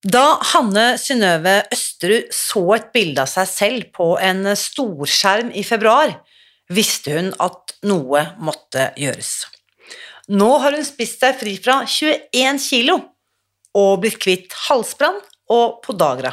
Da Hanne Synnøve Østerud så et bilde av seg selv på en storskjerm i februar, visste hun at noe måtte gjøres. Nå har hun spist seg fri fra 21 kilo og blitt kvitt halsbrann og podagra.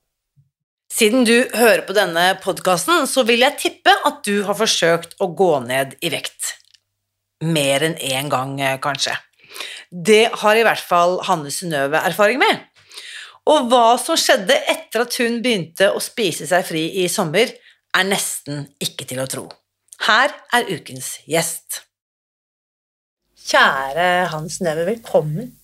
Siden du hører på denne podkasten, så vil jeg tippe at du har forsøkt å gå ned i vekt. Mer enn én gang, kanskje. Det har i hvert fall Hanne Synnøve erfaring med. Og hva som skjedde etter at hun begynte å spise seg fri i sommer, er nesten ikke til å tro. Her er ukens gjest. Kjære Hans Synnøve, velkommen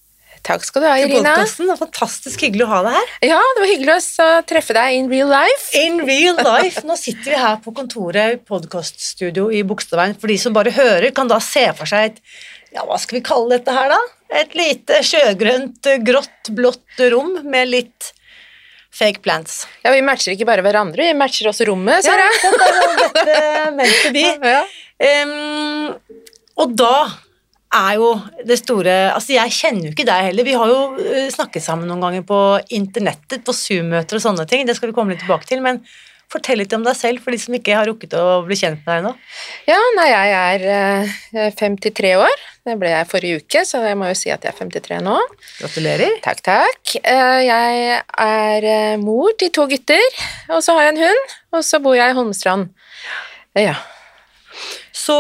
Takk skal du ha, Irina. podkasten. Det var fantastisk hyggelig å ha deg her. Ja, det var hyggelig å treffe deg in real life. In real life. Nå sitter vi her på kontoret i podkaststudio i Bogstadveien. For de som bare hører, kan da se for seg et ja, hva skal vi kalle dette her, da? Et lite sjøgrønt, grått, blått rom med litt fake plants. Ja, Vi matcher ikke bare hverandre, vi matcher også rommet, ser Ja, det dette er jo dette meant to be. Ja. Um, og da er jo det store Altså, jeg kjenner jo ikke deg heller. Vi har jo eh, snakket sammen noen ganger på internettet, på Zoom-møter og sånne ting. Det skal vi komme litt tilbake til. Men fortell litt om deg selv, for de som ikke har rukket å bli kjent med deg ennå. ja, nei, jeg er eh, 53 år. Det ble jeg forrige uke, så jeg må jo si at jeg er 53 nå. Gratulerer. Takk, takk. Eh, Jeg er eh, mor til to gutter, og så har jeg en hund, og så bor jeg i Holmestrand. Ja. Så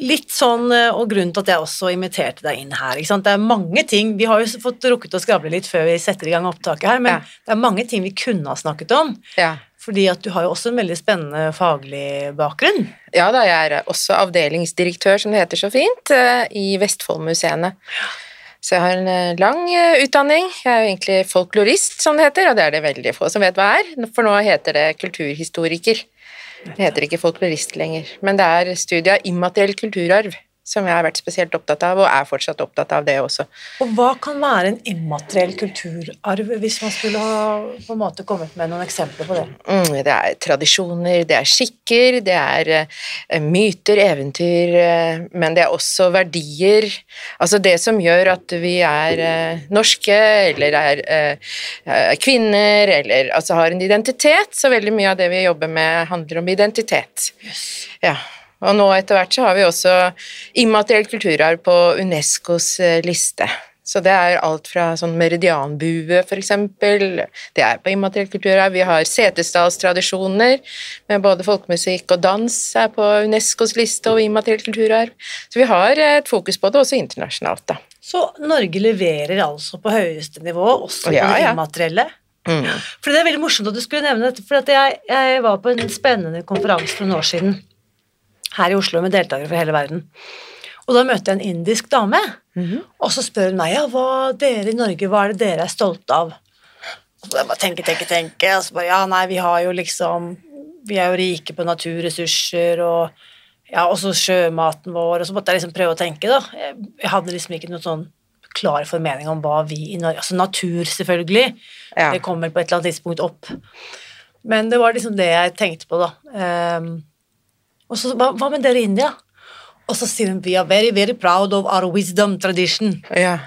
litt sånn, eh, og grunnen til at jeg også inviterte deg inn her, det er mange ting, vi har jo fått rukket å skravle litt før vi setter i gang opptaket her, men Ja. det er mange ting vi kunne ha snakket om, ja. fordi at du har jo også en veldig spennende faglig bakgrunn. Ja da, jeg er også avdelingsdirektør, som det heter så fint, eh, i Vestfoldmuseene. Så jeg har en eh, lang utdanning. Jeg er jo egentlig folklorist, som det heter, og det er det veldig få som vet hva er, for nå heter det kulturhistoriker. Det heter ikke folk bevisst lenger, men det er studie av immateriell kulturarv som jeg har vært spesielt opptatt av, og er fortsatt opptatt av det også. Og hva kan være en immateriell kulturarv, hvis man skulle ha på en måte kommet med noen eksempler på det? Mm, det er tradisjoner, det er skikker, det er uh, myter, eventyr, uh, men det er også verdier. Altså det som gjør at vi er uh, norske, eller er kvinner, eller altså har en identitet. Så veldig mye av det vi jobber med, handler om identitet. Yes. Ja. Og nå etter hvert så har vi også immateriell kulturarv på Unescos eh, liste. Så det er alt fra sånn meridianbue, eksempel. Det er på immateriell kulturarv. Vi har setesdalstradisjoner med både folkemusikk og dans er på Unescos liste over immateriell kulturarv. Så vi har et fokus på det også internasjonalt, da. Så Norge leverer altså på høyeste nivå, også på Ja, det ja. immaterielle? Mm. For det er veldig morsomt at du skulle nevne dette, for at jeg, jeg var på en spennende konferanse for noen år siden her i Oslo med deltakere fra hele verden. Og da møtte jeg en indisk dame, Mhm. og så spør hun meg ja, hva dere i Norge, hva er det dere er stolte av? Og så jeg bare tenke, tenke, tenke, og så bare ja, nei, vi har jo liksom Vi er jo rike på naturressurser og ja, også sjømaten vår, og så måtte jeg liksom prøve å tenke, da. Jeg, jeg hadde liksom ikke noen sånn klar formening om hva vi i Norge Altså natur, selvfølgelig. Ja. Det kommer på et eller annet tidspunkt opp. Men det var liksom det jeg tenkte på, da. Ehm, og så hva, hva med dere i India? Og så sier hun we are very, very proud of our wisdom tradition. Ja.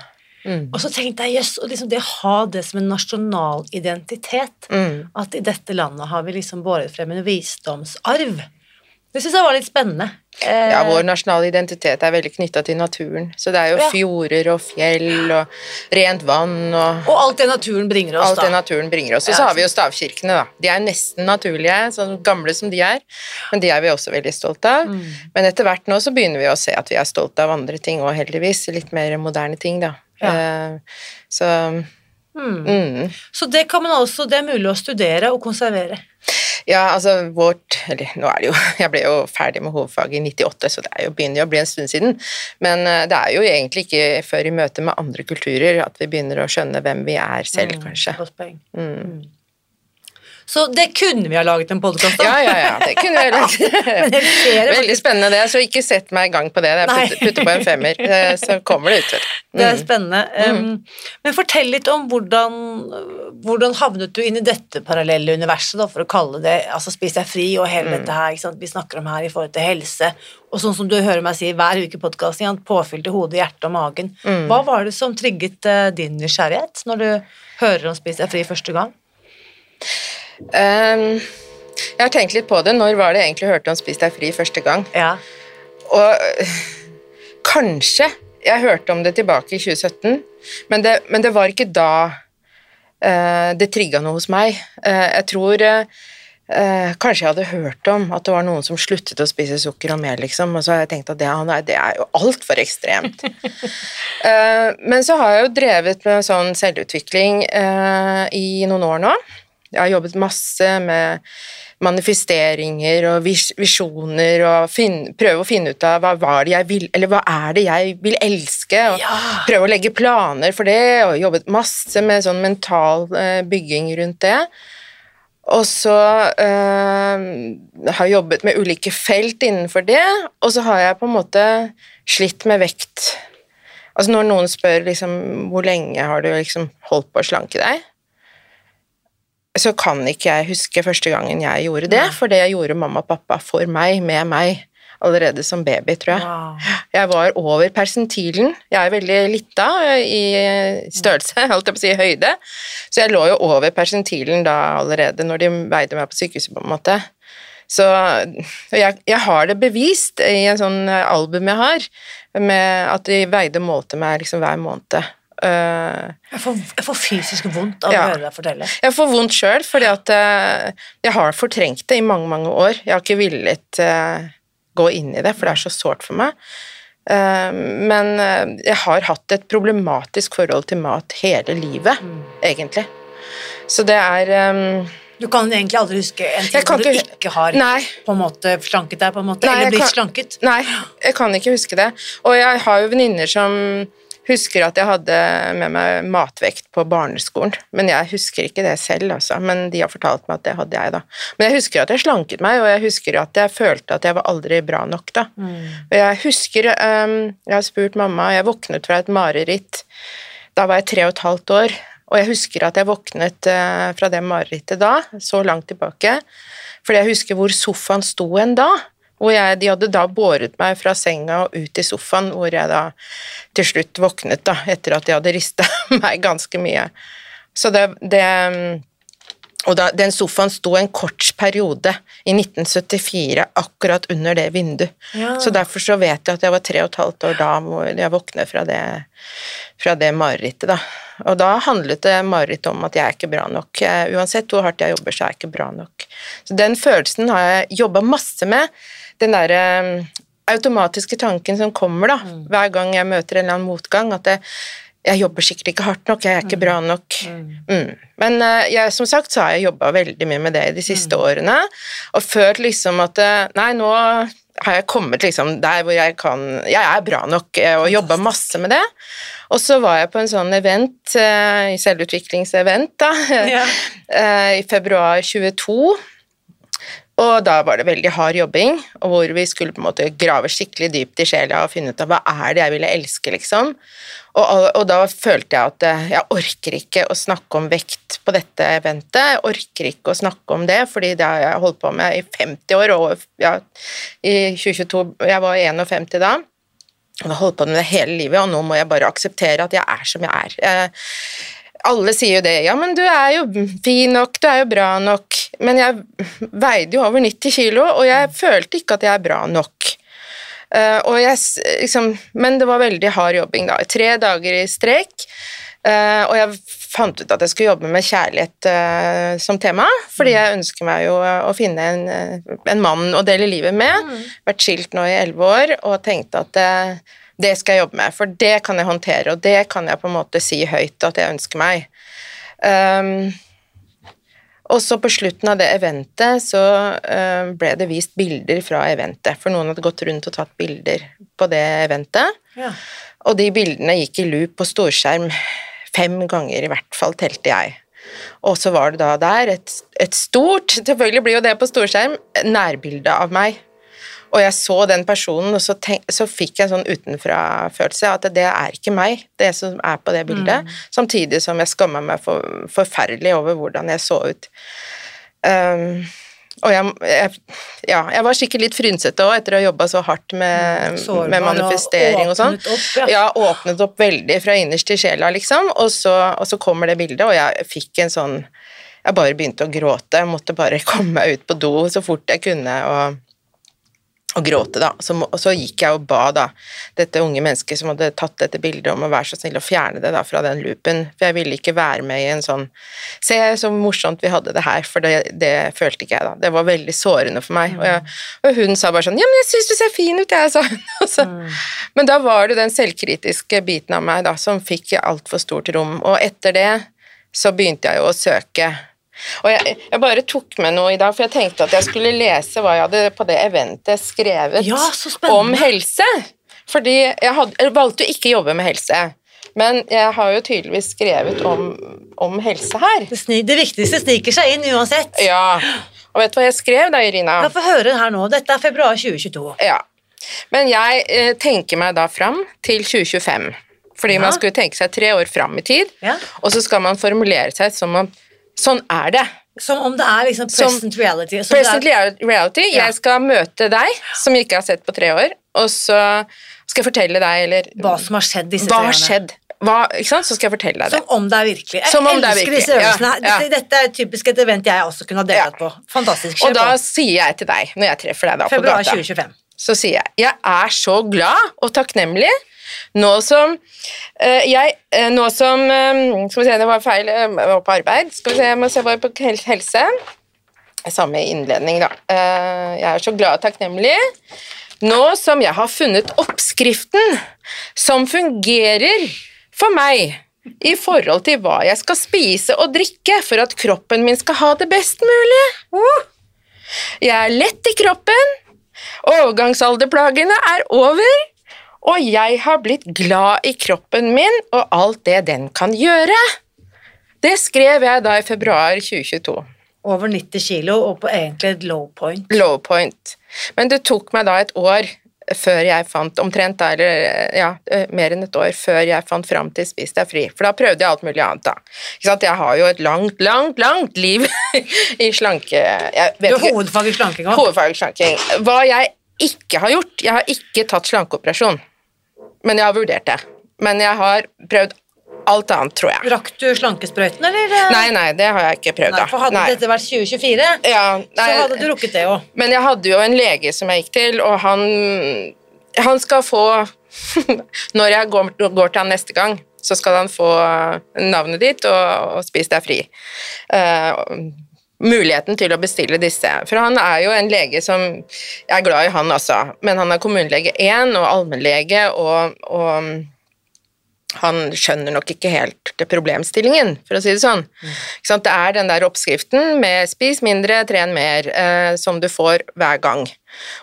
Mm. Og så tenkte jeg, jøss, yes, liksom det å ha det som en nasjonal identitet, Mm. at i dette landet har vi liksom båret frem en visdomsarv. Det syns jeg var litt spennende. Eh, Ja, vår nasjonale identitet er veldig knytta til naturen. Så det er jo Ja. fjorder og fjell og rent vann og Og alt det naturen bringer oss, alt det naturen bringer oss. Og Ja, så har vi jo stavkirkene, da. De er nesten naturlige, sånn gamle som de er, men de er vi også veldig stolte av. Mm. Men etter hvert nå så begynner vi å se at vi er stolte av andre ting òg, heldigvis. Litt mer moderne ting, da. Ja. Eh, Så Mm. mm. Så det kan man altså, det er mulig å studere og konservere. Ja, altså vårt Eller nå er det jo Jeg ble jo ferdig med hovedfaget i 98, så det er jo, begynner jo å bli en stund siden. Men eh, det er jo egentlig ikke før i møte med andre kulturer at vi begynner å skjønne hvem vi er selv, Mm, kanskje. Godt poeng. Mm. Så det kunne vi ha laget en podkast om. Ja, ja, ja, det kunne vi ha laget. Veldig spennende det, så ikke sett meg i gang på det. Jeg putter, på en femmer, eh, så kommer det ut. du. Det er Mm. spennende. Um, men fortell litt om hvordan, hvordan havnet du inn i dette parallelle universet, da, for å kalle det altså Spis deg fri og hele dette her ikke sant? vi snakker om her i forhold til helse. Og sånn som du hører meg si hver uke i podkasten, påfyll til hodet, hjertet og magen. Hva var det som trigget eh, din nysgjerrighet når du hører om Spis deg fri første gang? Um, jeg har tenkt litt på det. Når var det jeg egentlig hørte om Spis deg fri første gang? Ja. Og kanskje jeg hørte om det tilbake i 2017, men det, men det var ikke da uh, det trigga noe hos meg. Uh, jeg tror uh, eh, kanskje jeg hadde hørt om at det var noen som sluttet å spise sukker og mel, liksom, og så har jeg tenkt at det, nei, det er jo altfor ekstremt. Eh, men så har jeg jo drevet med sånn selvutvikling eh, i noen år nå. Jeg har jobbet masse med manifesteringer og vis visjoner og finne, prøve å finne ut av hva var det jeg vil, eller hva er det jeg vil elske, og Ja. prøve å legge planer for det, og jobbet masse med sånn mental eh, bygging rundt det. Og så øh, har jeg jobbet med ulike felt innenfor det, og så har jeg på en måte slitt med vekt. Altså når noen spør liksom hvor lenge har du liksom holdt på å slanke deg, så kan ikke jeg huske første gangen jeg gjorde det, Nei. for det gjorde mamma og pappa for meg, med meg, allerede som baby, tror jeg. Wow. Jeg var over persentilen. Jeg er veldig lita i størrelse, holdt jeg på å si, høyde, så jeg lå jo over persentilen da allerede når de veide meg på sykehuset, på en måte. Så jeg, jeg har det bevist i en sånn album jeg har, med at de veide og målte meg liksom hver måned. Eh, Jeg får, jeg får fysisk vondt av Ja. å høre deg fortelle. jeg får vondt sjøl, fordi at uh, jeg har fortrengt det i mange, mange år. Jeg har ikke villet uh, gå inn i det, for det er så sårt for meg. Men jeg har hatt et problematisk forhold til mat hele livet, egentlig. Så det er um, Du kan egentlig aldri huske en ting hvor du ikke- ikke har Nei. på en måte slanket deg, på en måte, Nei, eller blitt kan- slanket. Nei, jeg kan ikke huske det. Og jeg har jo venninner som husker at jeg hadde med meg matvekt på barneskolen, men jeg husker ikke det selv, altså. Men de har fortalt meg at det hadde jeg, da. Men jeg husker at jeg slanket meg, og jeg husker at jeg følte at jeg var aldri bra nok, da. Og jeg husker um, Jeg har spurt mamma, jeg våknet fra et mareritt. Da var jeg tre og et halvt år, og jeg husker at jeg våknet uh, fra det marerittet da, så langt tilbake, fordi jeg husker hvor sofaen sto en da. Hvor jeg, de hadde da båret meg fra senga og ut i sofaen, hvor jeg da til slutt våknet, da, etter at de hadde rista meg ganske mye. Så det, det Og da, den sofaen sto en kort periode i 1974 akkurat under det vinduet. Ja. Så derfor så vet jeg at jeg var tre og et halvt år da hvor jeg våknet fra det, fra det marerittet, da. Og da handlet det marerittet om at jeg er ikke bra nok. Uansett hvor hardt jeg jobber, så er jeg ikke bra nok. Så den følelsen har jeg jobba masse med. Den derre eh, automatiske tanken som kommer da, hver gang jeg møter en eller annen motgang, at det, jeg jobber sikkert ikke hardt nok, jeg er ikke bra nok. Mm. Men eh, jeg, som sagt så har jeg jobba veldig mye med det de siste årene, og følt liksom at eh, Nei, nå har jeg kommet liksom der hvor jeg kan Jeg er bra nok, og jobba masse med det. Og så var jeg på en sånn event, selvutviklingsevent, da, Ja. i februar 22. Og da var det veldig hard jobbing, og hvor vi skulle på en måte grave skikkelig dypt i sjela og finne ut av hva er det jeg ville elske, liksom. Og, og, og da følte jeg at eh, jeg orker ikke å snakke om vekt på dette eventet. Jeg orker ikke å snakke om det, fordi det har jeg holdt på med i 50 år, og ja, i 2022 Jeg var 51 da. Jeg har holdt på med det hele livet, og nå må jeg bare akseptere at jeg er som jeg er. Eh, alle sier jo det. Ja, men du er jo fin nok, du er jo bra nok. Men jeg veide jo over 90 kilo, og jeg følte ikke at jeg er bra nok. Uh, jeg, liksom, men det var veldig hard jobbing, da. Tre dager i strek. Uh, og jeg fant ut at jeg skulle jobbe med kjærlighet uh, som tema, fordi jeg ønsker meg jo å finne en, en mann å dele livet med. Mm. Vært skilt nå i elleve år og tenkte at det skal jeg jobbe med, for det kan jeg håndtere, og det kan jeg på en måte si høyt at jeg ønsker meg. Um, og så på slutten av det eventet så uh, ble det vist bilder fra eventet, for noen hadde gått rundt og tatt bilder på det eventet. Ja. Og de bildene gikk i loop på storskjerm fem ganger i hvert fall, telte jeg. Og så var det da der et, et stort, selvfølgelig blir jo det på storskjerm, nærbilde av meg og jeg så den personen, og så, tenk, så fikk jeg en sånn utenfra-følelse at det er ikke meg, det som er på det bildet. Mm. Samtidig som jeg skamma meg for, forferdelig over hvordan jeg så ut. Um, og jeg, jeg, ja, jeg var sikkert litt frynsete òg etter å ha jobba så hardt med, Sårbar, med manifestering og, og sånn. Ja. ja. åpnet opp veldig fra innerst i sjela, liksom. Og så, og så kommer det bildet, og jeg fikk en sånn Jeg bare begynte å gråte. Jeg måtte bare komme meg ut på do så fort jeg kunne. og og gråte, da. Så, så gikk jeg og ba da, dette unge mennesket som hadde tatt dette bildet, om å være så snill å fjerne det da fra den loopen, for jeg ville ikke være med i en sånn Se så morsomt vi hadde det her, for det, det følte ikke jeg da. Det var veldig sårende for meg. Mm. Og, jeg, og, hun sa bare sånn Ja, men jeg syns du ser fin ut, jeg, sa hun. mm. Men da var det den selvkritiske biten av meg da som fikk altfor stort rom, og etter det så begynte jeg jo å søke og jeg, jeg, bare tok med noe i dag, for jeg tenkte at jeg skulle lese hva jeg hadde på det eventet skrevet ja, om helse. Fordi jeg, hadde, jeg valgte jo ikke å jobbe med helse. Men jeg har jo tydeligvis skrevet om, om helse her. Det, sni, det, viktigste sniker seg inn uansett. Ja. Og vet du hva jeg skrev da, Irina? Ja, Få høre her nå. Dette er februar 2022. Ja. Men jeg eh, tenker meg da fram til 2025. Fordi ja. man skulle tenke seg tre år fram i tid, ja. og så skal man formulere seg som om Sånn er det. Som om det er liksom present som, reality. present reality. Ja. Jeg skal møte deg, som jeg ikke har sett på tre år, og så skal jeg fortelle deg eller, Hva som har skjedd disse tre årene. Hva? Så skal jeg fortelle deg det. Som om det er virkelig. Jeg elsker disse øvelsene. Ja, ja. Dette, er typisk et event jeg også kunne ha deltatt på. Fantastisk. Og da sier jeg til deg, når jeg treffer deg da Februar på gata, 2025. så sier jeg jeg er så glad og takknemlig nå som uh, jeg uh, Nå som uh, Skal vi se, det var feil, jeg var på arbeid. Skal vi se, jeg må se bare på helse. Samme innledning, da. jeg er så glad og takknemlig. Nå som jeg har funnet oppskriften som fungerer for meg i forhold til hva jeg skal spise og drikke for at kroppen min skal ha det best mulig. Jeg er lett i kroppen, overgangsalderplagene er over, og jeg har blitt glad i kroppen min og alt det den kan gjøre. Det skrev jeg da i februar 2022. Over 90 kilo og på egentlig et low point. Low point. Men det tok meg da et år før jeg fant omtrent eller ja, mer enn et år før jeg fant fram til Spis deg fri. For da prøvde jeg alt mulig annet, da. Jeg har jo et langt, langt, langt liv i slanke... du har hovedfag i slanking òg? Hovedfag i slanking. Hva jeg ikke har gjort Jeg har ikke tatt slankeoperasjon men jeg har vurdert det. Men jeg har prøvd alt annet, tror jeg. Rakk du slankesprøyten, eller? Nei, nei, det har jeg ikke prøvd. Nei, for Hadde nei. dette vært 2024, ja, så hadde du rukket det òg. Men jeg hadde jo en lege som jeg gikk til, og han, han skal få Når jeg går, går, til han neste gang, så skal han få navnet ditt og, og spise deg fri. Uh, muligheten til å bestille disse. For han er jo en lege som Jeg er glad i han, altså, men han er kommunelege 1 og allmennlege, og, og han skjønner nok ikke helt det problemstillingen, for å si det sånn. Mm. Det er den der oppskriften med 'spis mindre, tren mer', eh, som du får hver gang.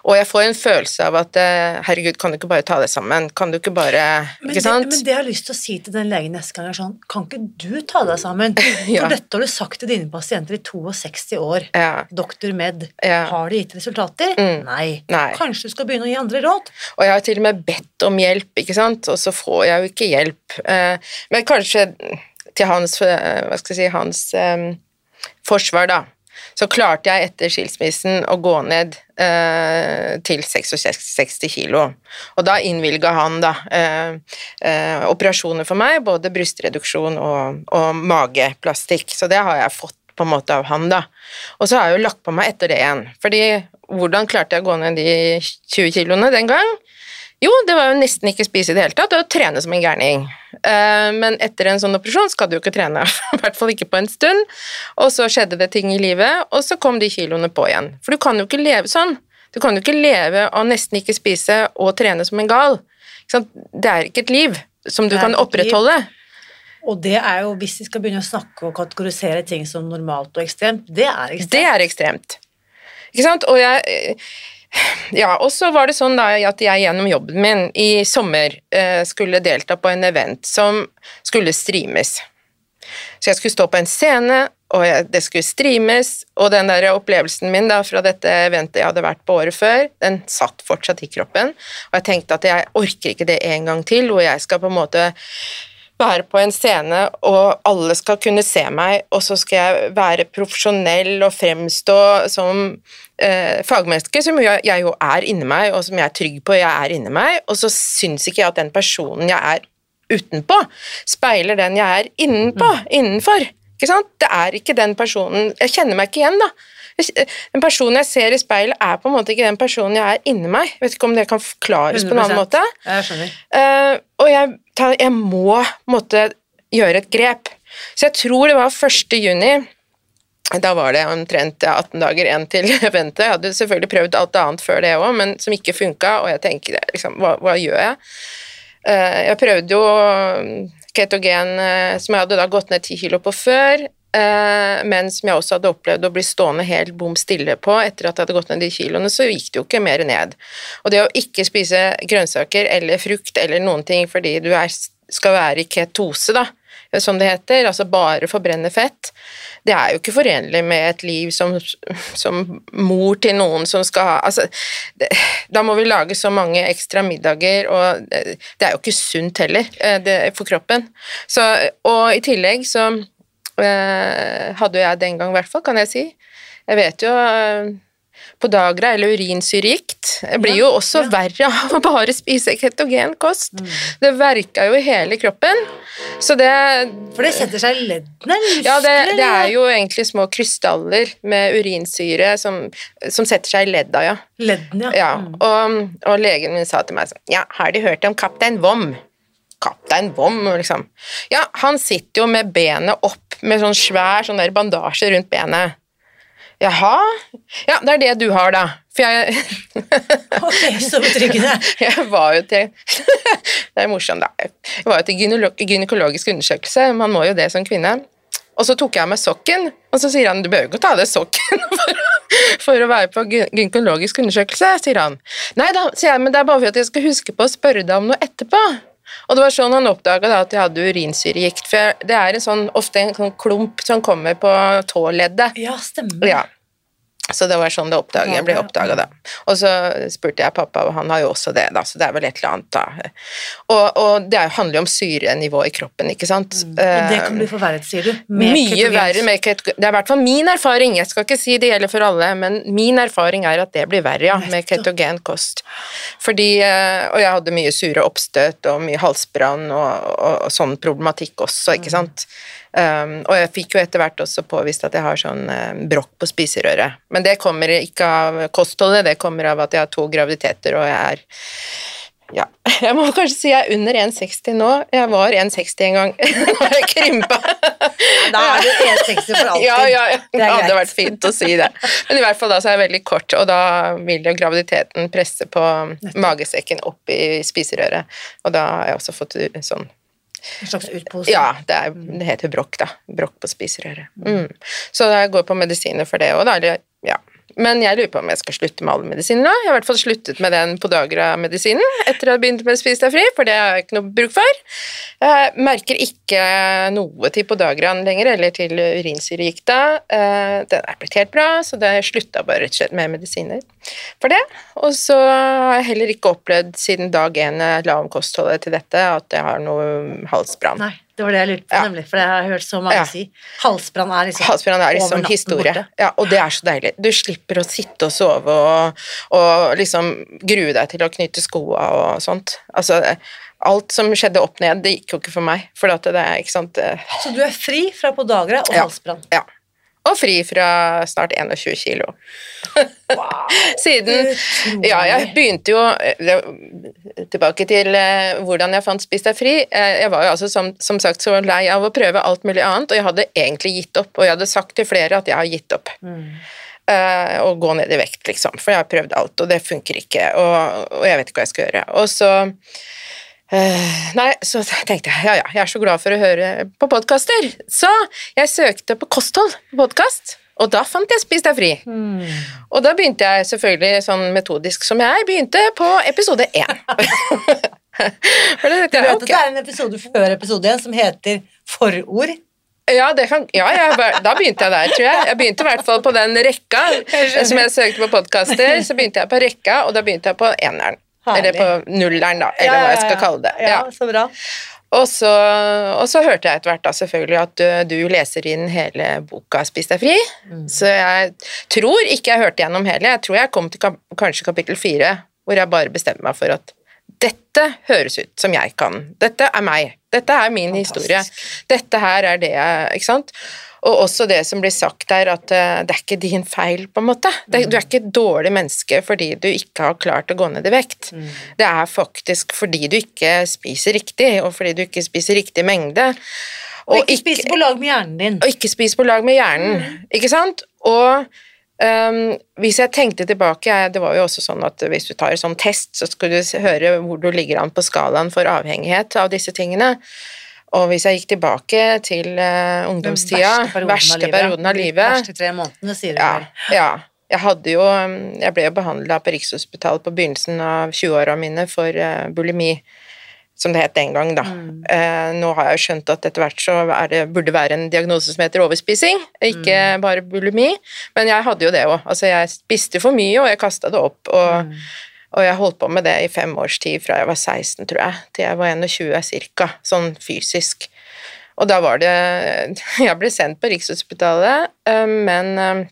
Og jeg får en følelse av at eh, herregud, kan du ikke bare ta det sammen? Kan du ikke bare men Ikke sant? Det, men det jeg har lyst til å si til den legen neste gang, er sånn Kan ikke du ta deg sammen? ja. For dette har du sagt til dine pasienter i 62 år. Ja. Doktor Med. Ja. Har det gitt resultater? Mm. Nei. Nei. Kanskje du skal begynne å gi andre råd? Og jeg har til og med bedt om hjelp, ikke sant, og så får jeg jo ikke hjelp. Eh, men kanskje til hans, eh, hva skal jeg si, hans um, forsvar, da så klarte jeg etter skilsmissen å gå ned eh, til 66 kilo. Og da innvilga han da eh, eh, operasjoner for meg, både brystreduksjon og, og mageplastikk. Så det har jeg fått på en måte av han, da. Og så har jeg jo lagt på meg etter det igjen. Fordi hvordan klarte jeg å gå ned de 20 kiloene den gang? Jo, det var jo nesten ikke spise i det hele tatt, og trene som en gærning. Uh, men etter en sånn operasjon skal du jo ikke trene, i hvert fall ikke på en stund. Og så skjedde det ting i livet, og så kom de kiloene på igjen. For du kan jo ikke leve sånn. Du kan jo ikke leve av nesten ikke spise og trene som en gal. Det er ikke et liv som du kan opprettholde. Og det er jo, hvis vi skal begynne å snakke og kategorisere ting som normalt og ekstremt, det er ekstremt. Det er ekstremt. Ikke sant? Og jeg ja, og så var det sånn da at jeg gjennom jobben min i sommer eh, skulle delta på en event som skulle streames. Så jeg skulle stå på en scene, og jeg, det skulle streames, og den der opplevelsen min da fra dette eventet jeg hadde vært på året før, den satt fortsatt i kroppen, og jeg tenkte at jeg orker ikke det en gang til, hvor jeg skal på en måte være på en scene, og alle skal kunne se meg, og så skal jeg være profesjonell og fremstå som eh, fagmenneske, som jeg, jeg, jo er inni meg, og som jeg er trygg på jeg er inni meg, og så syns ikke jeg at den personen jeg er utenpå, speiler den jeg er innenpå, mm. innenfor. Ikke sant? Det er ikke den personen Jeg kjenner meg ikke igjen, da. Den personen jeg ser i speilet, er på en måte ikke den personen jeg er inni meg. Jeg vet ikke om det kan forklares 100%. på en annen måte. Jeg skjønner. Uh, og jeg, jeg må måtte gjøre et grep. Så jeg tror det var 1. juni. Da var det omtrent 18 dager igjen til eventet. Jeg hadde selvfølgelig prøvd alt annet før det òg, men som ikke funka, og jeg tenker liksom, hva, hva gjør jeg? Uh, jeg prøvde jo ketogen, uh, som jeg hadde da gått ned 10 kilo på før. Eh, men som jeg også hadde opplevd å bli stående helt bom stille på etter at jeg hadde gått ned de kiloene, så gikk det jo ikke mer ned. Og det å ikke spise grønnsaker eller frukt eller noen ting fordi du er, skal være i ketose, da, som det heter, altså bare forbrenne fett, det er jo ikke forenlig med et liv som, som mor til noen som skal ha altså, det, Da må vi lage så mange ekstra middager, og det, det er jo ikke sunt heller eh, det, for kroppen. Så, og i tillegg så Eh, hadde jeg den gang, i hvert fall, kan jeg si. Jeg vet jo på Podagra eller urinsyregikt blir jo også ja. verre av å bare spise ketogen kost. Mm. Det verka jo i hele kroppen. Så det For det setter seg i leddene? Ja, det, det, er jo egentlig små krystaller med urinsyre som, som setter seg i ledda, ja. Ledden, ja. ja mm. og, og, legen min sa til meg sånn Ja, har De hørt om Kaptein Vom? Kaptein Bom, liksom. Ja, han sitter jo med benet opp med sånn svær sånn der bandasje rundt benet. Jaha? Ja, det er det du har, da. For jeg Ok, så betryggende. jeg var jo til Det er morsomt, da. Jeg var jo til gynekologisk undersøkelse, man må jo det som kvinne. Og så tok jeg av meg sokken, og så sier han du behøver ikke å ta av deg sokken for, for, å være på gynekologisk undersøkelse, sier han. Nei da, sier jeg, men det er bare for at jeg skal huske på å spørre deg om noe etterpå. Og det var sånn han oppdaga at jeg hadde urinsyregikt. For det er en sånn, ofte en sånn klump som kommer på tåleddet. Ja, stemmer. Ja. Så det var sånn det oppdaget, jeg ble oppdaga da. Og så spurte jeg pappa, og han har jo også det, da, så det er vel et eller annet, da. Og, og det handler jo om syrenivå i kroppen, ikke sant. Mm. Det kan bli forverret, sier du? Mye ketogen. verre med ketogen. Det er i hvert fall min erfaring, jeg skal ikke si det gjelder for alle, men min erfaring er at det blir verre, ja, med ketogenkost. Fordi eh, Og jeg hadde mye sure oppstøt og mye halsbrann og, og, og sånn problematikk også, ikke mm. sant. Mm. Um, og jeg fikk jo etter hvert også påvist at jeg har sånn uh, brokk på spiserøret. Men det kommer ikke av kostholdet, det kommer av at jeg har to graviditeter, og jeg er ja, jeg må kanskje si jeg er under 1,60 nå. Jeg var 1,60 en gang. Nå har jeg krympa. da er du 1,60 for alltid. Ja, ja, ja. Det, det hadde vært fint å si det. Men i hvert fall da så er jeg veldig kort, og da vil jo graviditeten presse på magesekken opp i spiserøret. Og da har jeg også fått sånn en slags utpose? Ja, det, er, det heter brokk, da. Brokk på spiserøret. Mm. Så jeg går på medisiner for det òg, da. Ja. Men jeg lurer på om jeg skal slutte med alle medisiner nå. Jeg har i hvert fall sluttet med den Podagra-medisinen etter å ha begynt med Spis deg fri, for det har jeg ikke noe bruk for. Jeg merker ikke noe til Podagraen lenger, eller til urinsyregikta. Eh, den er blitt helt bra, så det slutta bare rett og slett med medisiner for det. Og så har jeg heller ikke opplevd siden dag én jeg la om kostholdet til dette, at jeg har noe halsbrann. Nei. Det var det jeg lurte på, Ja. nemlig, for det har jeg hørt så mange Ja. si. Halsbrann er liksom Halsbrann er liksom historie. borte. Ja, og det er så deilig. Du slipper å sitte og sove og, og liksom grue deg til å knyte skoa og sånt. Altså, alt som skjedde opp ned, det gikk jo ikke for meg. For det er, ikke sant eh, Så du er fri fra podagra og Ja. halsbrann. Ja. Og fri fra snart 21 kilo. Wow. Siden Ja, jeg begynte jo eh, Tilbake til eh, hvordan jeg fant Spis deg fri. Eh, Jeg var jo altså som, som sagt så lei av å prøve alt mulig annet, og jeg hadde egentlig gitt opp. Og jeg hadde sagt til flere at jeg har gitt opp. Mm. Uh, å gå ned i vekt, liksom. For jeg har prøvd alt, og det funker ikke. Og, og jeg vet ikke hva jeg skal gjøre. Og så eh, Nei, så tenkte jeg ja, ja, jeg er så glad for å høre på podkaster. Så jeg søkte på kosthold på podkast, og da fant jeg Spis deg fri. Mm. Og da begynte jeg selvfølgelig, sånn metodisk som jeg begynte på episode én. Det, Du at det er en episode før episode én som heter Forord? Ja, det kan, ja, jeg, da begynte jeg der, tror jeg. Jeg begynte i hvert fall på den rekka jeg som jeg søkte på podkaster. Så begynte jeg på rekka, og da begynte jeg på eneren. Herlig. Eller på nulleren, da, eller hva jeg skal kalle det. Ja, Ja. så bra. Og, så, og så hørte jeg etter hvert da selvfølgelig at du, du leser inn hele boka 'Spis deg fri'. Mm. Så jeg tror ikke jeg hørte gjennom hele. Jeg tror jeg kom til kap kanskje kapittel fire, hvor jeg bare bestemte meg for at dette høres ut som jeg kan. Dette er meg. Dette er min historie. Dette her er det jeg Ikke sant? Og også det som blir sagt der, at eh, det er ikke din feil, på en måte. Du er ikke et dårlig menneske fordi du ikke har klart å gå ned i vekt. Det er faktisk fordi du ikke spiser riktig, og fordi du ikke spiser riktig mengde. Og ikke spise på lag med hjernen din. og ikke spise på lag med hjernen, ikke sant? Og um, hvis jeg tenkte tilbake, jeg- det var jo også sånn at hvis du tar en sånn test, så skal du høre hvor du ligger an på skalaen for avhengighet av disse tingene. Og hvis jeg gikk tilbake til uh, ungdomstida, verste perioden av De livet, Verste tre månedene, sier du ja, vel. ja. Jeg hadde jo um, Jeg ble jo behandla på Rikshospitalet på begynnelsen av 20-åra mine for uh, bulimi, som det het den gang, da. Mm. Uh, nå har jeg jo skjønt at etter hvert så er det, burde være en diagnose som heter overspising, ikke Mm. bare bulimi. Men jeg hadde jo det òg. Altså, jeg spiste for mye, og jeg kasta det opp. Og, Mm. Og jeg holdt på med det i fem års tid, fra jeg var 16, tror jeg, til jeg var 21 cirka, sånn fysisk. Og da var det Jeg ble sendt på Rikshospitalet, eh, men eh,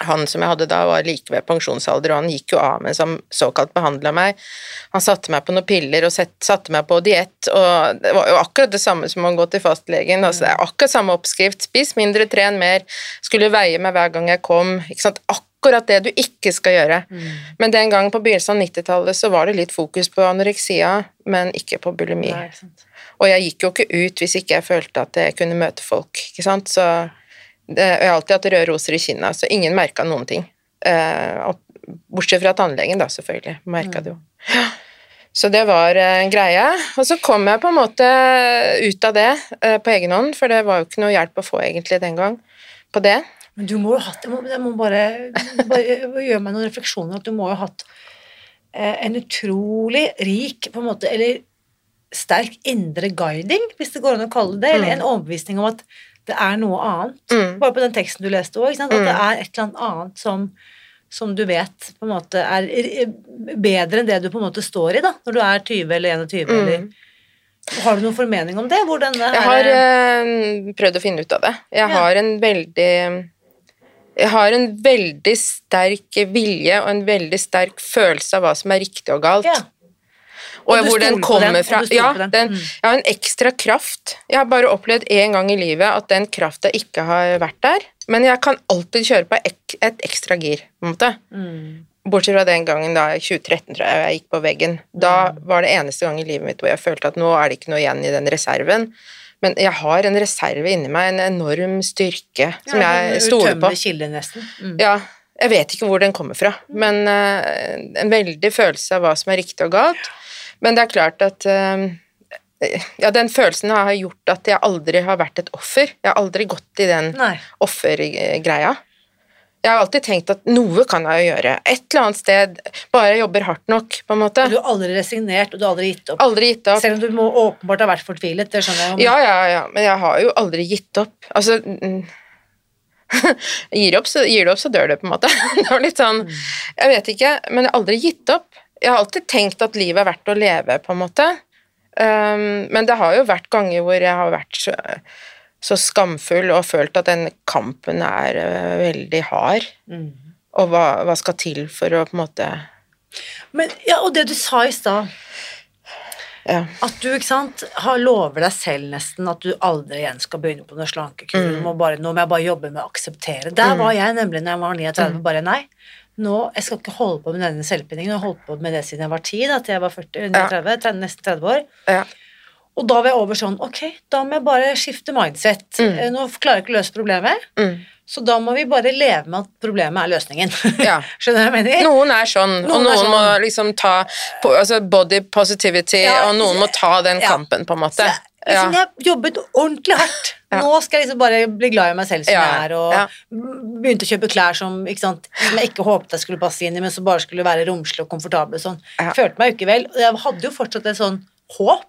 han som jeg hadde da, var like ved pensjonsalder, og han gikk jo av mens han såkalt behandla meg. Han satte meg på noen piller og satte meg på diett, og det var jo akkurat det samme som å gå til fastlegen. Altså, det er akkurat samme oppskrift. Spis mindre, tren mer. Skulle veie meg hver gang jeg kom. Ikke sant? Akkurat det du ikke skal gjøre. Men den gangen på begynnelsen av 90-tallet så var det litt fokus på anoreksia, men ikke på bulimi. Nei. Og jeg gikk jo ikke ut hvis ikke jeg følte at jeg kunne møte folk, ikke sant. Så det, jeg har alltid hatt røde roser i kinna, så ingen merka noen ting. Eh, bortsett fra tannlegen, da, selvfølgelig. Merka det jo. Så det var eh, en greie. Og så kom jeg på en måte ut av det eh, på egen hånd, for det var jo ikke noe hjelp å få egentlig den gang på det. Men du må jo ha hatt Jeg må, jeg må bare, bare gjøre meg noen refleksjoner. At du må jo ha hatt eh, en utrolig rik på en måte, Eller sterk indre guiding, hvis det går an å kalle det Eller en overbevisning om at det er noe annet. Mm. Bare på den teksten du leste òg. At det er et eller annet annet som, som du vet på en måte er bedre enn det du på en måte står i da, når du er 20 eller 21. Eller, har du noen formening om det? Denne Jeg har øh, prøvd å finne ut av det. Jeg Ja. har en veldig Jeg har en veldig sterk vilje og en veldig sterk følelse av hva som er riktig og galt. ja. Og, Og hvor den kommer den, fra. Ja, den. Mm. jeg har en ekstra kraft. Jeg har bare opplevd én gang i livet at den krafta ikke har vært der. Men jeg kan alltid kjøre på ek, et ekstra gir, på en måte. Mm. Bortsett fra den gangen da, 2013, tror jeg, jeg gikk på veggen. Da Mm. var det eneste gang i livet mitt hvor jeg følte at nå er det ikke noe igjen i den reserven. Men jeg har en reserve inni meg, en enorm styrke som Ja, jeg stoler på. Kilde, nesten. Mm. Ja, jeg vet ikke hvor den kommer fra, men uh, en veldig følelse av hva som er riktig og galt. Men det er klart at uh, ja, den følelsen har gjort at jeg aldri har vært et offer. Jeg har aldri gått i den offergreia. Jeg har alltid tenkt at noe kan jeg jo gjøre. Et eller annet sted, bare jeg jobber hardt nok, på en måte. Du har aldri resignert, og du har aldri gitt opp. Aldri gitt opp. Selv om du må åpenbart ha vært fortvilet, det skjønner jeg Om. Ja, ja, ja, men jeg har jo aldri gitt opp. Altså mm, gir, opp, så, gir du opp, så dør du, på en måte. Det var litt sånn Jeg vet ikke, men jeg har aldri gitt opp. Jeg har alltid tenkt at livet er verdt å leve, på en måte. Um, men det har jo vært ganger hvor jeg har vært så, så skamfull og følt at den kampen er uh, veldig hard. Mm. Og hva, hva skal til for å på en måte Men, ja, og det du sa i stad, Ja. at du ikke sant, har lover deg selv nesten at du aldri igjen skal begynne på noe slankekur. Mm. Må bare, nå må jeg bare jobbe med å akseptere. Der var jeg nemlig når jeg var 39, Mm. bare nei. Nå, Jeg skal ikke holde på med denne selvpinningen. Jeg har holdt på med det siden jeg var 10, da, til jeg var 40, 39, 30, nesten 30 år. Ja. Og da var jeg over sånn Ok, da må jeg bare skifte mindset. Mm. Eh, Nå klarer jeg ikke å løse problemet, Mm. så da må vi bare leve med at problemet er løsningen. Ja. Skjønner du hva jeg mener? Noen er sånn, og Noen sånn. må liksom ta på, altså body positivity, Ja, og noen må ta den ja. kampen, på en måte. Så liksom, Jeg har jobbet ordentlig hardt. Nå skal jeg liksom bare bli glad i meg selv som jeg er, og begynte å kjøpe klær som, ikke sant, som jeg ikke håpet jeg skulle passe inn i, men som bare skulle være romslige og komfortable. Sånn. Følte meg jo ikke vel. Og jeg hadde jo fortsatt et sånn håp,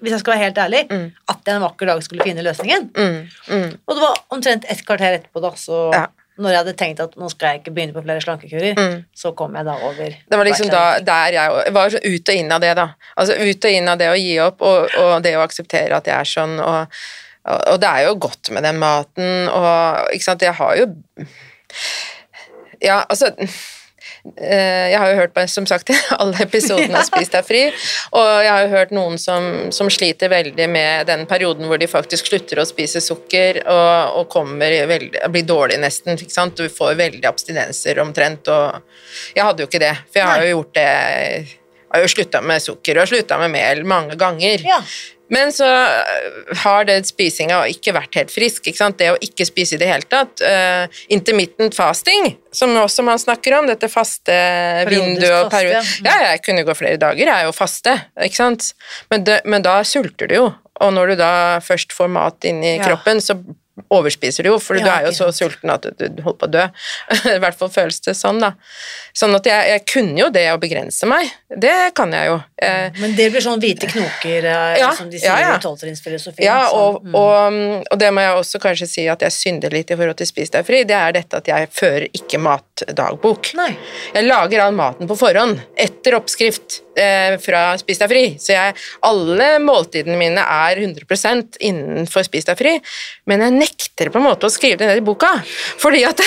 hvis jeg skal være helt ærlig, Mm. at jeg en vakker dag skulle finne løsningen. Mm, mm, Og det var omtrent et kvarter etterpå, da, så Ja. når jeg hadde tenkt at nå skal jeg ikke begynne på flere slankekurer, mm. så kom jeg da over Det var liksom da der jeg jeg var så ut og inn av det, da. Altså ut og inn av det å gi opp, og, og det å akseptere at jeg er sånn, og, og, det er jo godt med den maten, og ikke sant, jeg har jo Ja, altså jeg har jo hørt på, som sagt, alle episodene av Spis deg fri, og jeg har jo hørt noen som, som sliter veldig med den perioden hvor de faktisk slutter å spise sukker og, og kommer veldig, blir dårlig nesten, ikke sant? Du får veldig abstinenser omtrent, og jeg hadde jo ikke det, for jeg har jo gjort det har jo slutta med sukker og slutta med mel mange ganger. Ja. Men så øh, har det spisinga ikke vært helt frisk. ikke sant? Det å ikke spise i det hele tatt. Uh, intermittent fasting, som også man snakker om, dette faste vinduet og periode. ja. Ja, jeg kunne gå flere dager, jeg er jo faste, ikke sant. Men, det, men da sulter du jo. Og når du da først får mat inn i Ja. kroppen, så overspiser du jo, for du er jo så sulten at du, holder på å dø. I hvert fall føles det sånn, da. Sånn at jeg, jeg kunne jo det å begrense meg. Det kan jeg jo. Eh, Men det blir sånn hvite knoker, eh, Ja, som de sier ja, ja. i tolvtrinnsfilosofien. Ja, sånn, og, mm. og, og det må jeg også kanskje si at jeg synder litt i forhold til Spis deg fri, det er dette at jeg fører ikke matdagbok. Nei. Jeg lager all maten på forhånd, etter oppskrift eh, fra Spis deg fri. Så jeg, alle måltidene mine er 100 innenfor Spis deg fri, men jeg nekter på en måte å skrive det ned i boka. Fordi at,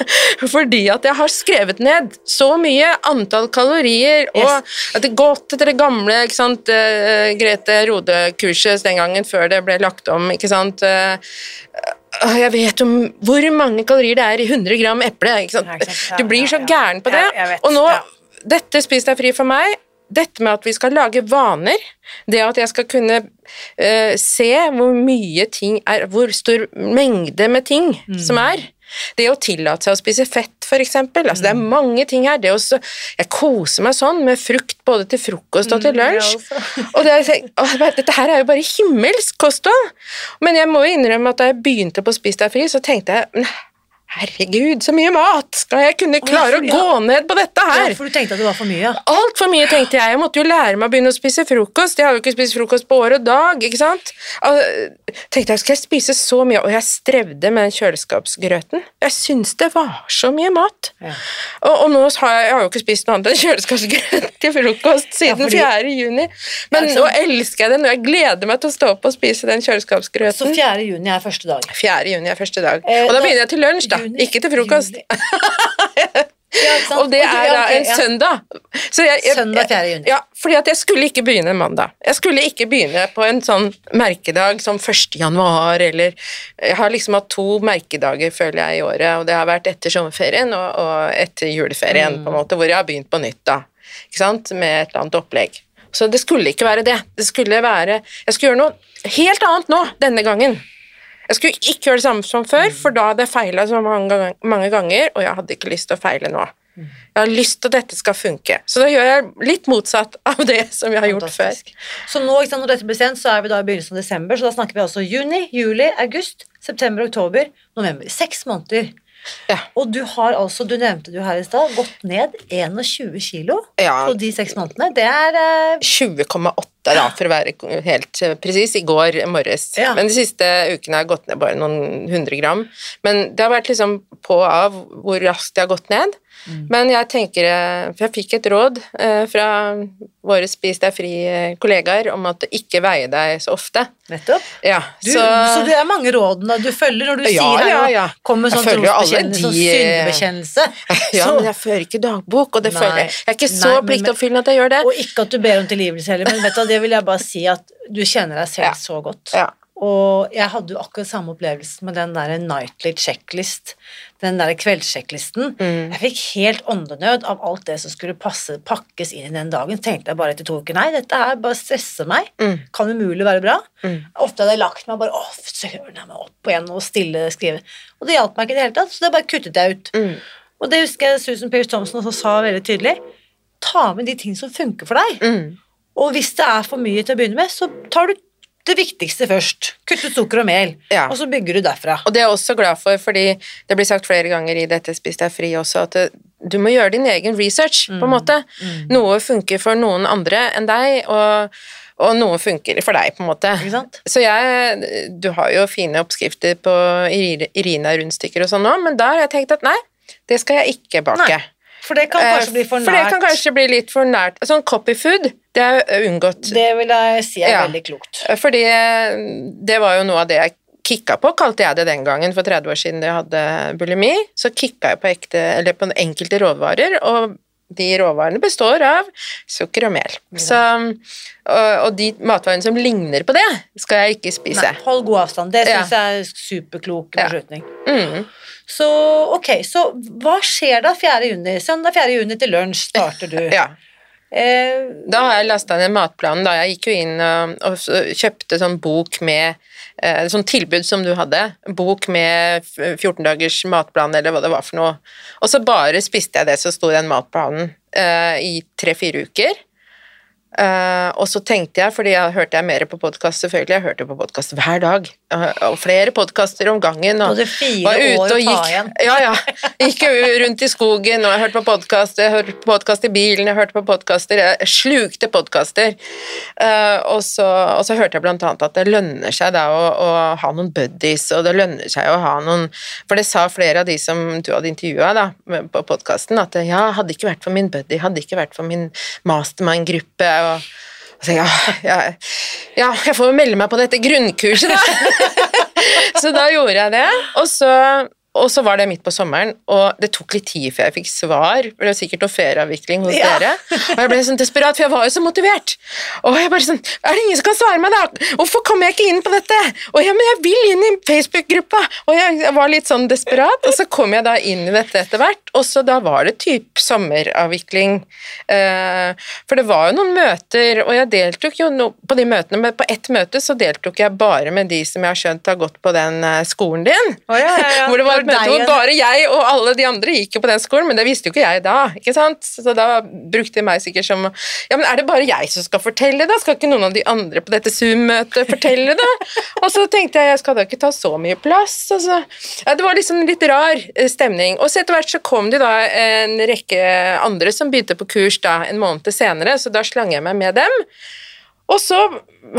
fordi at jeg har skrevet ned så mye antall kalorier, og at det gått etter det gamle ikke sant, eh, Grete Rode-kurset den gangen før det ble lagt om, ikke sant. eh, Jeg vet om hvor mange kalorier det er i 100 gram eple. Du blir så gæren på det. Og nå, dette spiser deg fri for meg, dette med at vi skal lage vaner, det at jeg skal kunne uh, se hvor mye ting er, hvor stor mengde med ting Mm. som er. Det å tillate seg å spise fett, for eksempel. mm. det Mm. er mange ting her. Det å jeg koser meg sånn med frukt både til frokost og til Mm, lunsj. Mm, Og det dette her er jo bare himmelsk kosthold. Men jeg må jo innrømme at da jeg begynte på Spis deg fri, så tenkte jeg "Nei, herregud, så mye mat! Skal jeg kunne klare å ja. gå ned på dette her? Ja, for du tenkte at det var for mye? Altfor mye, tenkte jeg. Jeg måtte jo lære meg å begynne å spise frokost. Jeg har jo ikke spist frokost på år og dag, ikke sant? Jeg tenkte jeg, skal jeg spise så mye? Og jeg strevde med den kjøleskapsgrøten. Jeg syns det var så mye mat. Ja. Og, og nå har jeg, jeg har jo ikke spist noe annet enn kjøleskapsgrøt til frokost siden fordi- 4. juni. Men nå elsker jeg den, og jeg gleder meg til å stå opp og spise den kjøleskapsgrøten. Så 4. juni er første dag. 4. juni er første dag. Eh, Og da- begynner jeg til lunsj, da. Juni, Ikke til frokost. Ja. Og det er da en søndag. Så jeg, jeg, Søndag 4. juni. Ja, fordi at jeg skulle ikke begynne mandag. Jeg skulle ikke begynne på en sånn merkedag som 1. januar, eller Jeg har liksom hatt to merkedager, føler jeg, i året, og det har vært etter sommerferien og, og etter juleferien, på en måte, hvor jeg har begynt på nytt, da. Ikke sant? Med et eller annet opplegg. Så det skulle ikke være det. Det skulle være Jeg skulle gjøre noe helt annet nå, denne gangen. Jeg skulle ikke gjøre det samme som før, for da hadde jeg feila så mange, ganger, og jeg hadde ikke lyst til å feile nå. Jeg har lyst til at dette skal funke, så da gjør jeg litt motsatt av det som jeg har gjort før. Så nå, sant, når dette blir sendt, så er vi da i begynnelsen av desember, så da snakker vi altså juni, juli, august, september, oktober, november. Seks måneder. Ja. Og du har altså, du nevnte du her i stad, gått ned 21 kilo Ja. på de seks månedene. Det er eh, 20,8 da, for å være helt eh, presis, i går morges. Ja. Men de siste ukene har jeg gått ned bare noen hundre gram. Men det har vært liksom på av hvor raskt jeg har gått ned. Men jeg tenker eh, For jeg fikk et råd eh, fra våre Spis deg fri-kollegaer om at ikke veie deg så ofte. Nettopp. Ja, Du, så, det er mange rådene du følger når du Ja, sier her ja, ja. kommer sånn trosbekjennelse, sånn de- Ja, Så- men jeg fører ikke dagbok, og det Nei. føler jeg. Jeg er ikke så pliktoppfyllende at jeg gjør det. Og ikke at du ber om tilgivelse heller, men vet du, det vil jeg bare si at du kjenner deg selv så godt. Ja. Og jeg hadde jo akkurat samme opplevelse med den der nightly checklist, den der kveldssjekklisten. Mm. Jeg fikk helt åndenød av alt det som skulle passe, pakkes inn i den dagen. Tenkte jeg bare etter to uker nei, dette her bare stresser meg. Mm. Kan umulig være bra. Mm. Ofte hadde jeg lagt meg bare åh, søren jeg meg opp igjen og stille skrive. Og det hjalp meg ikke i det hele tatt, så det bare kuttet jeg ut. Mm. Og det husker jeg Susan Pierce Thompson også sa veldig tydelig. Ta med de ting som funker for deg. Mm. Og hvis det er for mye til å begynne med, så tar du det viktigste først. Kutt ut sukker og mel, Ja. og så bygger du derfra. Og det er jeg også glad for, fordi det blir sagt flere ganger i dette Spis deg fri også, at det, du må gjøre din egen research, på en måte. Noe funker for noen andre enn deg, og, og noe funker for deg, på en måte. Så jeg Du har jo fine oppskrifter på Irina-rundstykker og sånn nå, men da har jeg tenkt at nei, det skal jeg ikke bake. Nei, For det kan kanskje bli for nært. For det kan kanskje bli litt for nært. Sånn copyfood, det er unngått. Det vil jeg si er Ja. veldig klokt. Fordi eh, det var jo noe av det jeg kicka på, kalte jeg det den gangen, for 30 år siden jeg hadde bulimi. Så kicka jeg på, ekte, eller på enkelte råvarer, og de råvarene består av sukker og mel. Så, og, og de matvarene som ligner på det, skal jeg ikke spise. Nei, hold god avstand. Det Ja. jeg er superklok Ja. beslutning. Mm. Så ok, så hva skjer da 4. juni? Søndag 4. juni til lunsj starter du. Ja. Eh, Da har jeg lasta ned matplanen. da Jeg gikk jo inn og, og kjøpte sånn bok med eh, Sånn tilbud som du hadde. Bok med 14 dagers matplan, eller hva det var for noe. Og så bare spiste jeg det som sto i den matplanen eh, i tre-fire uker. Eh, og så tenkte jeg, fordi jeg hørte jeg mer på podkast, selvfølgelig, jeg hørte på podkast hver dag, og flere podkaster om gangen. Og er fire år og gikk, igjen. Ja, ja. Gikk rundt i skogen, og jeg hørte på podkast, jeg hørte på podkast i bilen, jeg hørte på podkaster, jeg slukte podkaster. Eh, og, så, og så hørte jeg blant annet at det lønner seg da å, å ha noen buddies, og det lønner seg å ha noen For det sa flere av de som du hadde intervjua da, på podkasten, at ja, hadde ikke vært for min buddy, hadde ikke vært for min mastermind-gruppe og så, ja, ja, ja, jeg får jo melde meg på dette grunnkurset, da. så da gjorde jeg det. Og så, og så var det midt på sommeren, og det tok litt tid før jeg fikk svar. for Det var sikkert noe ferieavvikling hos Ja. dere. Og jeg ble sånn desperat, for jeg var jo så motivert. Og jeg bare sånn Er det ingen som kan svare meg, da? Hvorfor kommer jeg ikke inn på dette? Og ja, men jeg vil inn i Facebook-gruppa! Og jeg, var litt sånn desperat, og så kom jeg da inn i dette etter hvert. Og så da var det typ sommeravvikling. Eh, for det var jo noen møter, og jeg deltok jo på de møtene, men på ett møte så deltok jeg bare med de som jeg har skjønt har gått på den eh, skolen din. Oh, ja, ja. hvor det var et var møte deg, hvor bare jeg og alle de andre gikk jo på den skolen, men det visste jo ikke jeg da, ikke sant? Så da brukte de meg sikkert som Ja, men er det bare jeg som skal fortelle, da? Skal ikke noen av de andre på dette Zoom-møtet fortelle, da? Og så tenkte jeg jeg skal da ikke ta så mye plass, Altså. Ja, det var liksom litt rar eh, stemning. Og så etter hvert så kom det da en rekke andre som begynte på kurs da en måned senere, så da slang jeg meg med dem. Og så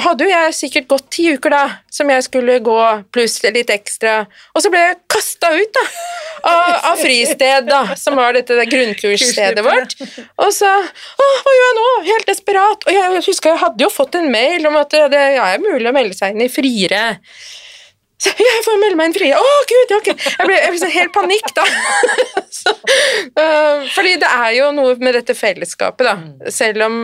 hadde jo jeg sikkert gått ti uker da, som jeg skulle gå, pluss litt ekstra, og så ble jeg kasta ut da, av, av fristed da, som var dette grunnkursstedet vårt. Og så, å, hva gjør jeg nå? Helt desperat. Og jeg husker jeg hadde jo fått en mail om at det ja, er mulig å melde seg inn i friere. Så, jeg får melde meg inn frie. Å, gud, ok. Jeg ble, jeg ble sånn helt panikk, da. så, øh, fordi det er jo noe med dette fellesskapet, da. Selv om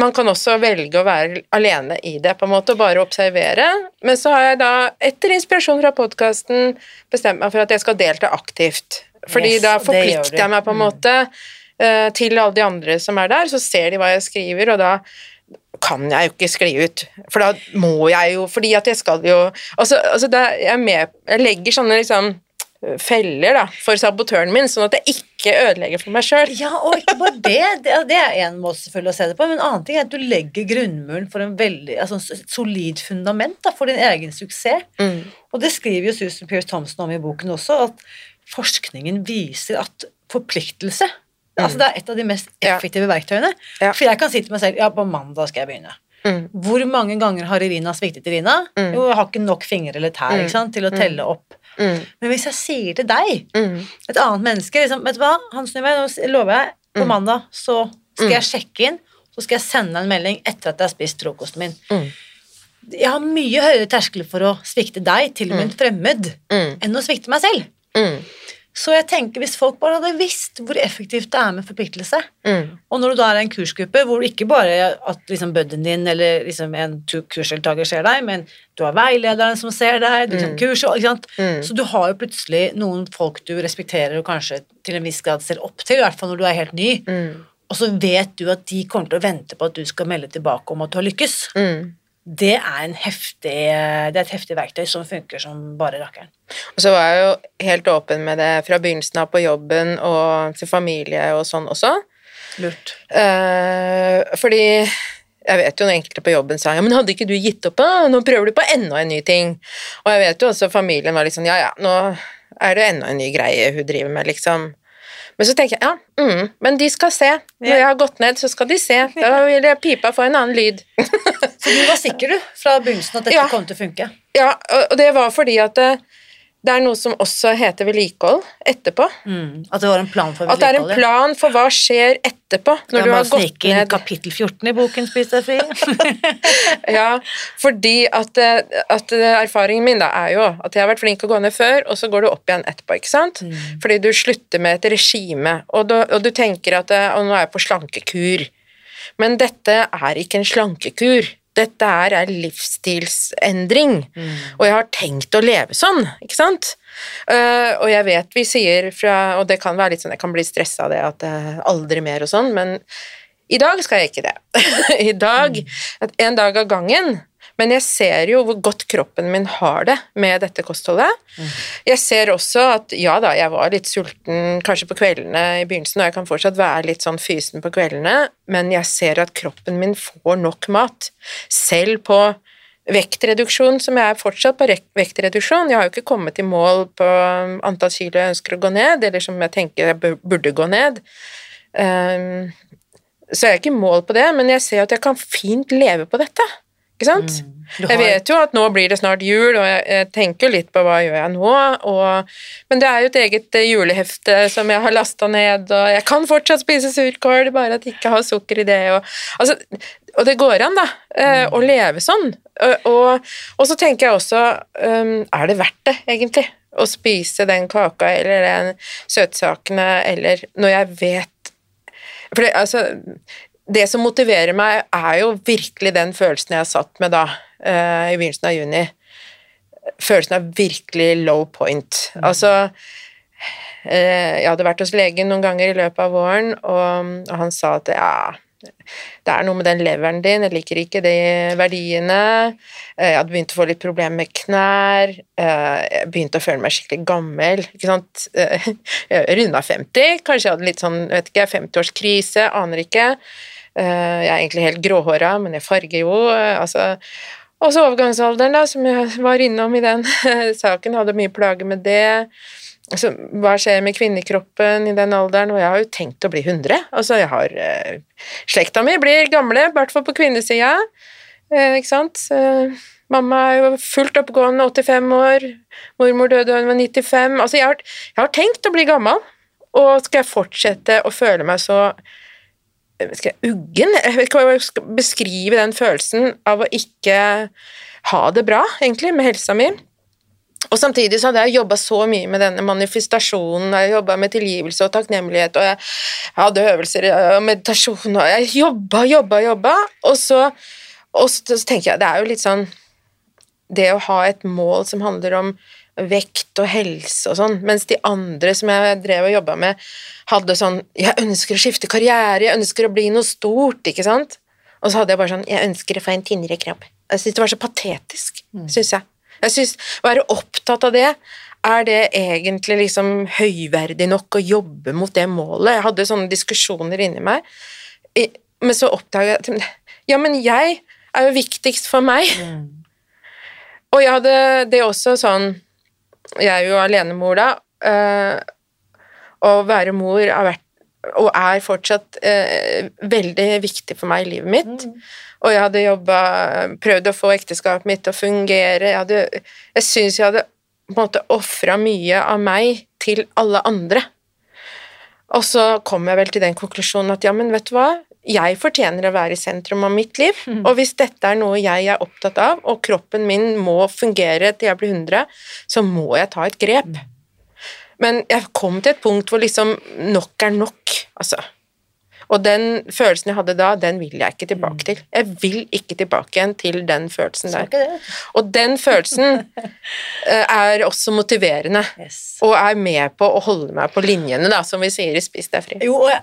man kan også velge å være alene i det, på en måte, og bare observere. Men så har jeg da, etter inspirasjon fra podkasten, bestemt meg for at jeg skal delta aktivt. Fordi Yes, da forplikter jeg meg på en måte øh, til alle de andre som er der, så ser de hva jeg skriver, og da kan jeg jo ikke skli ut, for da må jeg jo Fordi at jeg skal jo Altså, altså jeg er med Jeg legger sånne liksom feller da, for sabotøren min, sånn at jeg ikke ødelegger for meg sjøl. Ja, og ikke bare det. Det, det er en måte selvfølgelig å se det på, men en annen ting er at du legger grunnmuren for en veldig altså, et solid fundament da, for din egen suksess. Mm. Og det skriver jo Susan Pierce Thompson om i boken også, at forskningen viser at forpliktelse altså Det er et av de mest Ja. effektive verktøyene. Ja. For jeg kan si til meg selv ja, på mandag skal jeg begynne. Mm. Hvor mange ganger har Irina sviktet Irina? Mm. Jo, jeg har ikke nok fingre eller tær Mm. ikke sant, til å Mm. telle opp. Mm. Men hvis jeg sier til deg, Mm. et annet menneske liksom, Vet du hva, Hans Nyve, nå lover jeg, på Mm. mandag så skal Mm. jeg sjekke inn, så skal jeg sende deg en melding etter at jeg har spist frokosten min. Mm. Jeg har mye høyere terskel for å svikte deg, til og med en fremmed, Mm. enn å svikte meg selv. Mm. Så jeg tenker hvis folk bare hadde visst hvor effektivt det er med forpliktelse, Mm. og når du da er i en kursgruppe hvor ikke bare at liksom buddyen din eller liksom en kursdeltaker ser deg, men du har veilederen som ser deg, du tar Mm. kurs? Mm. Så du har jo plutselig noen folk du respekterer og kanskje til en viss grad ser opp til, i hvert fall når du er helt ny, Mm. og så vet du at de kommer til å vente på at du skal melde tilbake om at du har lykkes. Mm. Det er, en heftig, det er et heftig verktøy som funker som bare rakkeren. Og så var jeg jo helt åpen med det fra begynnelsen av på jobben og til familie og sånn også. Lurt. Eh, fordi jeg vet jo når enkelte på jobben sa ja, men hadde ikke du gitt opp, da? Nå prøver du på enda en ny ting. Og jeg vet jo også familien var litt sånn ja ja, nå er det enda en ny greie hun driver med, liksom. Men så tenker jeg ja, mm, men de skal se. Når jeg har gått ned, så skal de se. Da vil jeg pipa få en annen lyd. Så du var sikker, du, fra begynnelsen at dette Ja. kom til å funke? ja, og det var fordi at det, er noe som også heter vedlikehold etterpå. Mm, at det var en plan for At det er en plan for hva skjer etterpå, når du har gått snike inn ned. kapittel 14 i boken Spis deg fri. Ja, fordi at, eh, at eh, erfaringen min da er jo at jeg har vært flink å gå ned før, og så går du opp igjen etterpå, ikke sant? Mm. Fordi du slutter med et regime, og du, og du tenker at og nå er jeg på slankekur. Men dette er ikke en slankekur. Dette er en livsstilsendring. Mm. Og jeg har tenkt å leve sånn, ikke sant? Uh, og jeg vet vi sier fra Og det kan være litt sånn, jeg kan bli stressa av det at uh, aldri mer og sånn, men i dag skal jeg ikke det. I dag, at en dag av gangen. Men jeg ser jo hvor godt kroppen min har det med dette kostholdet. Jeg ser også at ja da, jeg var litt sulten kanskje på kveldene i begynnelsen, og jeg kan fortsatt være litt sånn fysen på kveldene, men jeg ser at kroppen min får nok mat. Selv på vektreduksjon, som jeg er fortsatt på vektreduksjon. Jeg har jo ikke kommet i mål på antall kilo jeg ønsker å gå ned, eller som jeg tenker jeg burde gå ned. Um, så jeg er ikke i mål på det, men jeg ser at jeg kan fint leve på dette. Ikke sant? Du Jeg vet jo at nå blir det snart jul, og jeg, jeg tenker litt på hva gjør jeg nå, og, men det er jo et eget eh, julehefte som jeg har lasta ned, og jeg kan fortsatt spise surkål, bare at jeg ikke har sukker i det, og, altså, og det går an, da, mm. å leve sånn. Og, og, og så tenker jeg også, um, er det verdt det, egentlig, å spise den kaka eller den søtsakene, eller når jeg vet For det, altså det som motiverer meg, er jo virkelig den følelsen jeg satt med da, eh, i begynnelsen av juni. Følelsen av virkelig low point. Altså eh, Jeg hadde vært hos legen noen ganger i løpet av våren, og, og han sa at ja, det er noe med den leveren din, jeg liker ikke de verdiene. Eh, Jeg hadde begynt å få litt problemer med knær. Jeg begynte å føle meg skikkelig gammel. ikke sant? Jeg runda 50, kanskje jeg hadde litt sånn, vet ikke, 50-årskrise, aner ikke. Eh, Jeg er egentlig helt gråhåra, men jeg farger jo. eh, altså også overgangsalderen, da, som jeg var innom i den saken, hadde mye plager med det. Altså, hva skjer med kvinnekroppen i den alderen? Og jeg har jo tenkt å bli 100. Altså, jeg har eh, Slekta mi blir gamle, i hvert fall på kvinnesida. Eh, ikke sant? Eh, mamma er jo fullt oppegående, 85 år. Mormor døde da hun var 95. Altså, jeg har, jeg har tenkt å bli gammel. Og skal jeg fortsette å føle meg så skal jeg, uggen? Jeg vet ikke hva jeg skal beskrive den følelsen av å ikke ha det bra, egentlig, med helsa mi. Og samtidig så hadde jeg jobba så mye med denne manifestasjonen, jeg jobba med tilgivelse og takknemlighet, og jeg hadde øvelser og meditasjon, og jeg jobba, jobba, jobba, og så, og så, tenker jeg, det er jo litt sånn Det å ha et mål som handler om vekt og helse og sånn, mens de andre som jeg drev og jobba med, hadde sånn Jeg ønsker å skifte karriere, jeg ønsker å bli noe stort, ikke sant? Og så hadde jeg bare sånn Jeg ønsker å få en tynnere krabb'. Jeg syns det var så patetisk, syns jeg. Jeg syns å være opptatt av det, er det egentlig liksom høyverdig nok å jobbe mot det målet? Jeg hadde sånne diskusjoner inni meg, men så oppdaga jeg at Ja, men jeg er jo viktigst for meg. Og jeg hadde det også sånn Jeg er jo alenemor da. eh, Å være mor har vært og er fortsatt eh, veldig viktig for meg i livet mitt. Og jeg hadde jobba Prøvd å få ekteskapet mitt til å fungere. Jeg, hadde, jeg syns jeg hadde på en måte ofra mye av meg til alle andre. Og så kom jeg vel til den konklusjonen at ja, men vet du hva, jeg fortjener å være i sentrum av mitt liv, og hvis dette er noe jeg er opptatt av, og kroppen min må fungere til jeg blir 100, så må jeg ta et grep. Men jeg kom til et punkt hvor liksom nok er nok, altså. Og den følelsen jeg hadde da, den vil jeg ikke tilbake til. Jeg vil ikke tilbake igjen til den følelsen der. Og den følelsen eh, er også motiverende, Yes. og er med på å holde meg på linjene, da, som vi sier i Spis deg fri. Jo, og jeg,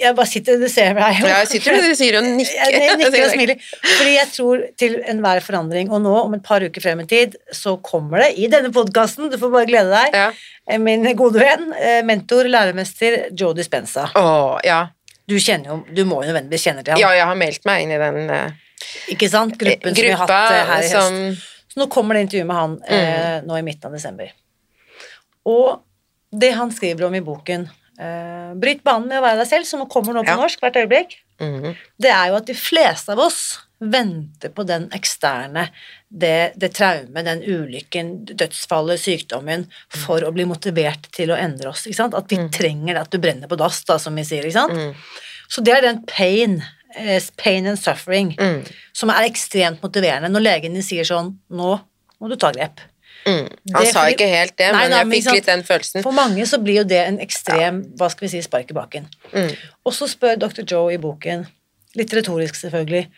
jeg, bare- sitter og ser meg. Ja, jeg sitter og sier og nikker. Jeg, nikker og smiler. Fordi jeg tror til enhver forandring, og nå om et par uker frem i tid, så kommer det i denne podkasten, du får bare glede deg, Ja. eh, min gode venn, eh, mentor, læremester Joe Dispenza. Å, ja. Du jo, du må jo nødvendigvis kjenne til ham, ja, jeg har meldt meg inn i den uh, ikke sant? Gruppen som vi har hatt uh, her i høst. Så nå kommer det intervju med han eh, nå i midten av desember. Og det han skriver om i boken eh, Bryt banen med å være deg selv, som kommer nå på Ja. norsk hvert øyeblikk. Mhm. Det er jo at de fleste av oss venter på den eksterne, det, det traumet, den ulykken, dødsfallet, sykdommen, for å bli motivert til å endre oss. At vi trenger det, at du brenner på dass, da, som vi sier. Ikke? Mm. Så det er den pain, eh, pain and suffering, Mm. som er ekstremt motiverende når legen din sier sånn Nå må du ta grep. Mm. Han Det sa ikke helt det, Nei, men jeg fikk sant? litt den følelsen. For mange så blir jo det en ekstrem hva skal vi si, spark i baken. Mm. Og så spør dr. Joe i boken, litt retorisk selvfølgelig,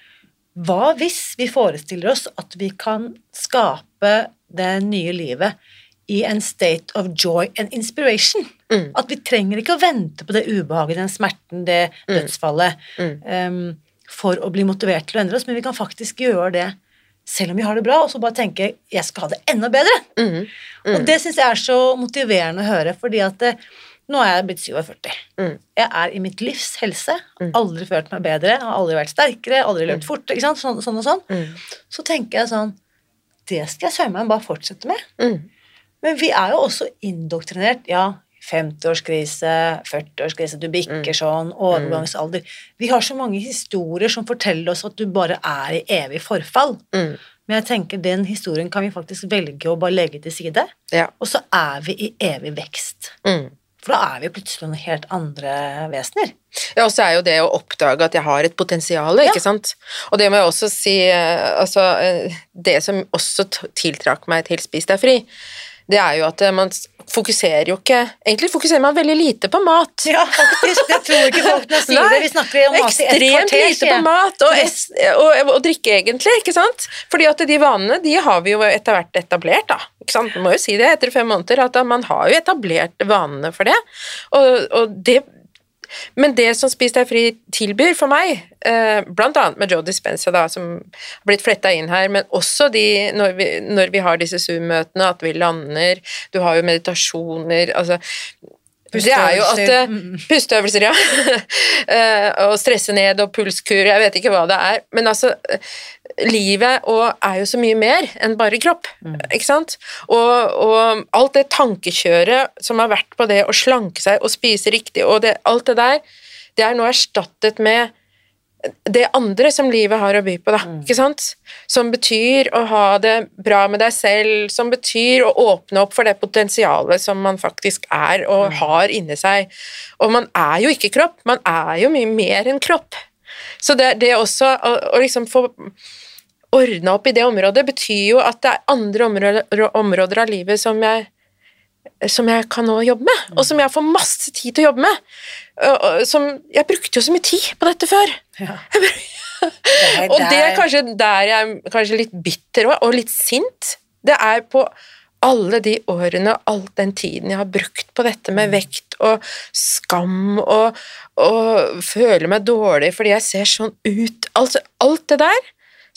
hva hvis vi forestiller oss at vi kan skape det nye livet i en state of joy and inspiration? Mm. At vi trenger ikke å vente på det ubehaget, den smerten, det dødsfallet, em, for å bli motivert til å endre oss, men vi kan faktisk gjøre det selv om vi har det bra, og så bare tenke 'jeg skal ha det enda bedre'. Mm. Og det syns jeg er så motiverende å høre, fordi at det, nå er jeg blitt 47. Mm. Jeg er i mitt livs helse, aldri følt meg bedre, har aldri vært sterkere, aldri løpt fort. ikke sant, sånn, sånn og sånn. Mm. Så tenker jeg sånn Det skal jeg søren meg bare fortsette med. Mm. Men vi er jo også indoktrinert, ja. 50-årskrise, 40-årskrise, du bikker sånn, overgangsalder Vi har så mange historier som forteller oss at du bare er i evig forfall. Mm. Men jeg tenker den historien kan vi faktisk velge å bare legge til side, Ja. og så er vi i evig vekst. Mm. For da er vi plutselig noen helt andre vesener. Ja, og så er jo det å oppdage at jeg har et potensial, Ja. ikke sant. Og det må jeg også si, eh, altså eh, Det som også tiltrakk meg til Spis deg fri, det er jo at eh, man fokuserer jo ikke Egentlig fokuserer man veldig lite på mat. Ja, faktisk. Jeg tror ikke folk nå sier det. Vi snakker om mat i et kvarter. Ekstremt lite på mat og, es, og, og drikke, egentlig, ikke sant? Fordi at de vanene, de har vi jo etter hvert etablert, da. Ikke sant? Man må jo si det etter fem måneder, at man har jo etablert vanene for det. Og, og det men det som Spis deg fri tilbyr for meg, eh, blant annet med Joe Dispenza, da, som har blitt fletta inn her, men også de, når, vi, når vi har disse Zoom-møtene, at vi lander Du har jo meditasjoner altså det er jo at Pusteøvelser. eh, ja. Eh, og stresse ned og pulskur, jeg vet ikke hva det er. Men altså, eh, livet og er jo så mye mer enn bare kropp, ikke sant? Og, og alt det tankekjøret som har vært på det å slanke seg og spise riktig, og det, alt det der, det er nå erstattet med det andre som livet har å by på, da, ikke sant? Som betyr å ha det bra med deg selv, som betyr å åpne opp for det potensialet som man faktisk er og har inni seg. Og man er jo ikke kropp, man er jo mye mer enn kropp. Så det, det også å, å liksom få ordna opp i det området, betyr jo at det er andre områder, områder av livet som jeg som jeg kan nå jobbe med, og som jeg får masse tid til å jobbe med. Som, jeg brukte jo så mye tid på dette før. Ja. Det er Og det er kanskje der jeg er kanskje litt bitter og litt sint. Det er på alle de årene og all den tiden jeg har brukt på dette med vekt og skam og, og føler meg dårlig fordi jeg ser sånn ut. Altså, alt det der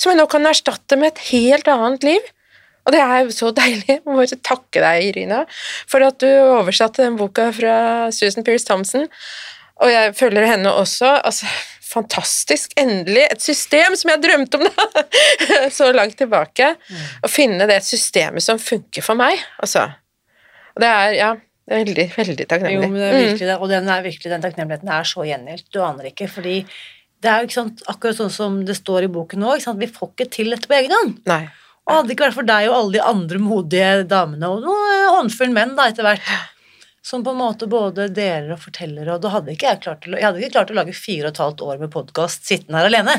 som jeg nå kan erstatte med et helt annet liv. Og det er jo så deilig. Jeg må bare takke deg, Irina, for at du oversatte den boka fra Susan Pierce Thompson. Og jeg følger henne også. Altså, fantastisk. Endelig et system som jeg drømte om da, så langt tilbake. Å finne det systemet som funker for meg, altså. Og det er, ja Veldig, veldig Jo, men det er virkelig det, og den, er virkelig, den takknemligheten er så gjengjeldt. Du aner ikke, fordi det er jo ikke sant, akkurat sånn som det står i boken nå, ikke sant? vi får ikke til dette på egen hånd. Nei. Og hadde det ikke vært for deg og alle de andre modige damene, og noen håndfull menn da etter hvert, som på en måte både deler og forteller, og da hadde ikke jeg klart å, jeg hadde ikke klart å lage fire og et halvt år med podkast sittende her alene.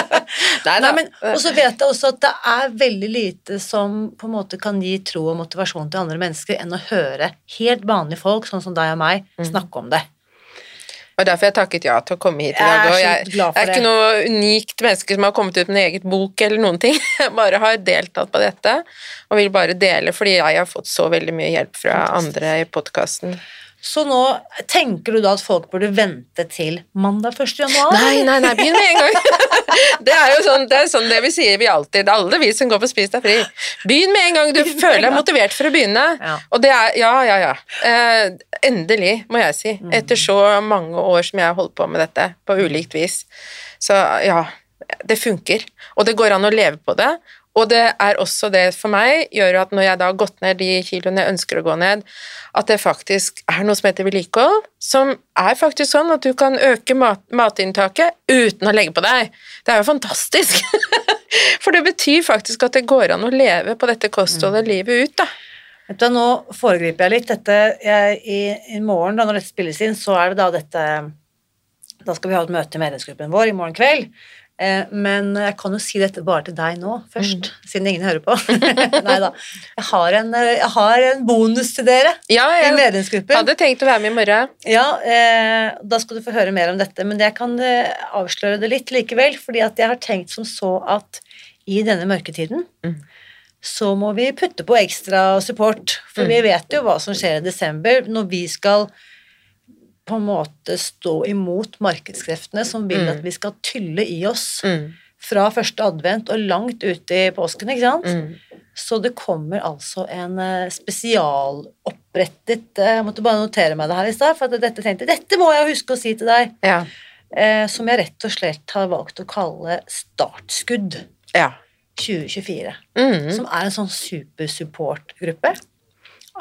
Nei, Nei, men, og så vet jeg også at det er veldig lite som på en måte kan gi tro og motivasjon til andre mennesker enn å høre helt vanlige folk, sånn som deg og meg, Mm. snakke om det. Og derfor jeg takket ja til å komme hit i Jeg er dag. Jeg, glad for jeg er ikke noe unikt menneske som har kommet ut med en eget bok eller noen ting. Jeg bare har deltatt på dette, og vil bare dele fordi jeg har fått så veldig mye hjelp fra andre i podkasten. Så nå tenker du da at folk burde vente til mandag 1. januar? Nei, nei, nei, begynn med en gang. Det er jo sånn det, sånn det vi sier vi alltid, alle vi som går på Spis deg fri. Begynn med en gang du føler deg motivert for å begynne. Ja. Og det er Ja, ja, ja. Eh, endelig, må jeg si. Mm. Etter så mange år som jeg har holdt på med dette, på ulikt vis. Så ja, det funker. Og det går an å leve på det. Og det er også det for meg gjør at når jeg da har gått ned de kiloene jeg ønsker å gå ned, at det faktisk er noe som heter vedlikehold, som er faktisk sånn at du kan øke mat matinntaket uten å legge på deg. Det er jo fantastisk. For det betyr faktisk at det går an å leve på dette kostholdet livet ut, da. Vet du, nå foregriper jeg litt. Dette, jeg, i, I morgen, da, når dette spilles inn, så er det da dette Da skal vi ha et møte i medlemsgruppen vår i morgen kveld. Eh, men jeg kan jo si dette bare til deg nå først, siden ingen hører på. Nei da. Jeg har, en, eh, jeg har en bonus til dere Ja, i jeg medlemsgruppen. hadde tenkt å være med i morgen. Ja, eh, da skal du få høre mer om dette, men jeg kan eh, avsløre det litt likevel, fordi at jeg har tenkt som så at i denne mørketiden Mm. så må vi putte på ekstra support, for vi vet jo hva som skjer i desember når vi skal på en måte stå imot markedskreftene som vil at vi skal tylle i oss Mm. fra første advent og langt ut i påsken, ikke sant? Mm. Så det kommer altså en eh, spesialopprettet eh, Jeg måtte bare notere meg det her i stad, for at dette tenkte dette må jeg huske å si til deg. Ja. Eh, som jeg rett og slett har valgt å kalle Startskudd ja. 2024. Mm. Som er en sånn supersupport-gruppe.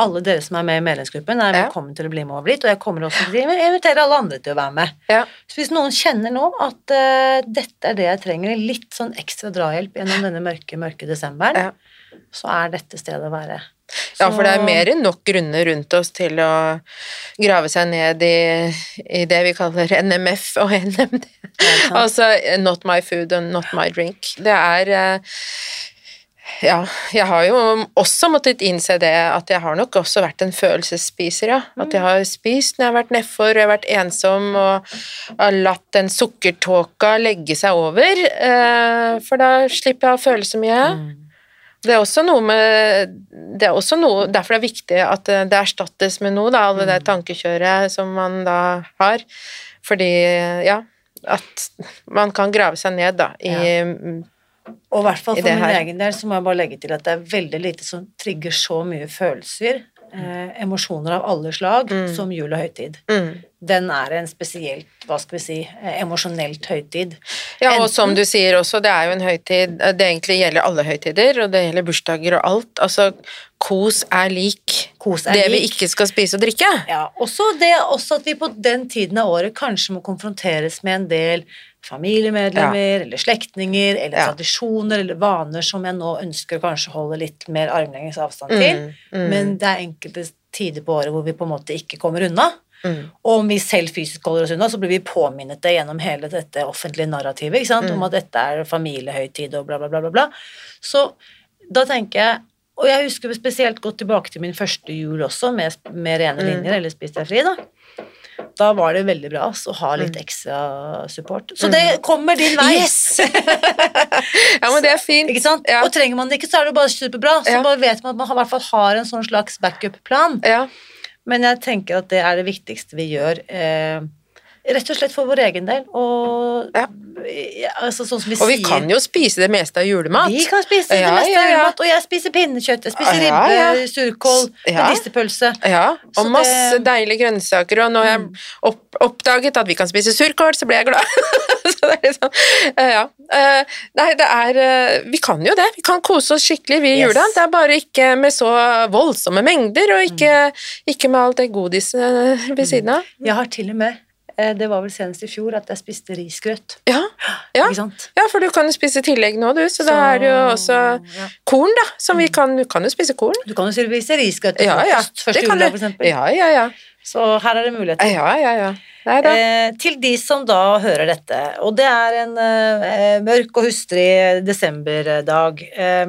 Alle dere som er med i medlemsgruppen, er Ja. velkommen til å bli med over dit. Og jeg kommer også til å invitere alle andre til å være med. ja. Så hvis noen kjenner nå at uh, dette er det jeg trenger, litt sånn ekstra drahjelp gjennom denne mørke, mørke desemberen, Ja. så er dette stedet å være. Ja, for det er mer enn nok grunner rundt oss til å grave seg ned i, i det vi kaller NMF og NMD. altså not my food and not my drink. Det er eh, Ja, jeg har jo også måttet innse det at jeg har nok også vært en følelsesspiser, ja. At jeg har spist når jeg har vært nedfor, jeg har vært ensom og har latt den sukkertåka legge seg over, eh, for da slipper jeg å føle så mye. Det er også noe med Det er også noe Derfor det er viktig at det det erstattes med noe, da, alle det tankekjøret som man da har. Fordi, ja At man kan grave seg ned, da, i mm, Og i hvert fall for min egen del så må jeg bare legge til at det er veldig lite som trigger så mye følelser, eh, emosjoner av alle slag, som jul og høytid. mm. Den er en spesielt, hva skal vi si, eh, emosjonelt høytid. Ja, og Enten- som du sier også, det er jo en høytid Det egentlig gjelder alle høytider, og det gjelder bursdager og alt. Altså, kos er lik Kos er det vi ikke skal spise og drikke. Ja, også det også at vi på den tiden av året kanskje må konfronteres med en del familiemedlemmer eller slektninger eller Ja. tradisjoner eller vaner som jeg nå ønsker å kanskje holde litt mer armlengdes avstand til. Mm, mm. Men det er enkelte tider på året hvor vi på en måte ikke kommer unna. Mm. Og om vi selv fysisk holder oss unna, så blir vi påminnet det gjennom hele dette offentlige narrativet? Mm. om at dette er familiehøytid og bla, bla, bla, bla, bla. Så da tenker jeg Og jeg husker spesielt godt tilbake til min første jul også, med, med rene Mm. linjer, eller Spis deg fri, da. Da var det veldig bra å ha litt ekstra support. Så det kommer din vei! Mm. Yes! ja, men det er fint. Ikke sant? Ja. Og trenger man det ikke, så er det jo bare superbra. Så Ja. bare vet man at man i hvert fall har en sånn slags backup-plan. Ja. Men jeg tenker at det er det viktigste vi gjør. Eh, rett og slett for vår egen del. Og Ja. ja, altså, sånn som vi Og vi sier kan jo spise det meste av julemat. Vi kan spise det meste ja, av julemat. Og jeg spiser pinnekjøtt, jeg spiser ribbe, ja. surkål, Ja. medisterpølse. Ja, Så og masse det- deilige grønnsaker, og når jeg Mm. opp, oppdaget at vi kan spise surkål, så ble jeg glad. Så det er litt sånn, eh, ja. Eh, nei, det er eh, Vi kan jo det. Vi kan kose oss skikkelig vi i Yes. jula. Det er bare ikke med så voldsomme mengder, og ikke, ikke med alt det godiset ved siden av. Jeg har til og med Det var vel senest i fjor at jeg spiste risgrøt. Ja, ja. Ja, for du kan jo spise tillegg nå, du, så da er det jo også ja. korn, da, som vi kan Du kan jo spise korn. Du kan jo spise risgrøt til Ja, ja. frokost første juledag, for eksempel. Ja, ja, ja. Så her er det muligheter. Ja, ja, ja. Eh, til de som da hører dette, og det er en eh, mørk og hustrig desemberdag. Eh,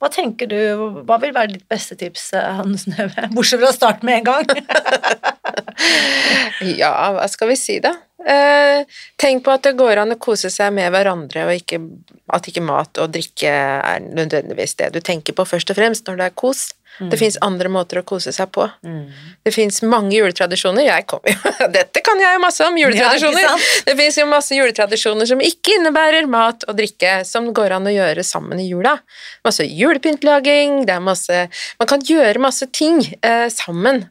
hva tenker du, hva vil være ditt beste tips, Hans Hanne Snøve? Bortsett fra å starte med en gang. Ja, hva skal vi si, da? Eh, tenk på at det går an å kose seg med hverandre, og ikke, at ikke mat og drikke er nødvendigvis det du tenker på først og fremst når det er kos. Det fins andre måter å kose seg på. Det fins mange juletradisjoner. Jeg kom, Dette kan jeg jo masse om, juletradisjoner. Ja, det fins jo masse juletradisjoner som ikke innebærer mat og drikke, som går an å gjøre sammen i jula. Masse julepyntlaging, det er masse Man kan gjøre masse ting eh, sammen,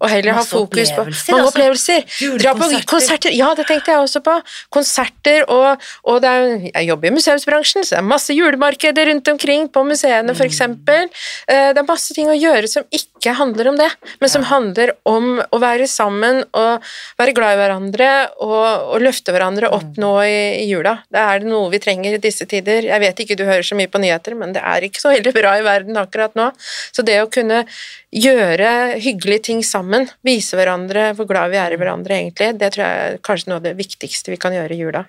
og heller Masse ha fokus på mange altså. opplevelser. Dra på konserter. Ja, det tenkte jeg også på. Konserter og, og det er, Jeg jobber i museumsbransjen, så det er masse julemarkeder rundt omkring på museene, for eksempel. Eh, Det er masse ting å gjøre som ikke handler om det, men som handler om å være sammen og være glad i hverandre og, og løfte hverandre opp nå i, i jula. Det er det noe vi trenger i disse tider. Jeg vet ikke du hører så mye på nyheter, men det er ikke så veldig bra i verden akkurat nå. Så det å kunne gjøre hyggelige ting sammen, vise hverandre hvor glad vi er i hverandre egentlig, det tror jeg er kanskje noe av det viktigste vi kan gjøre i jula.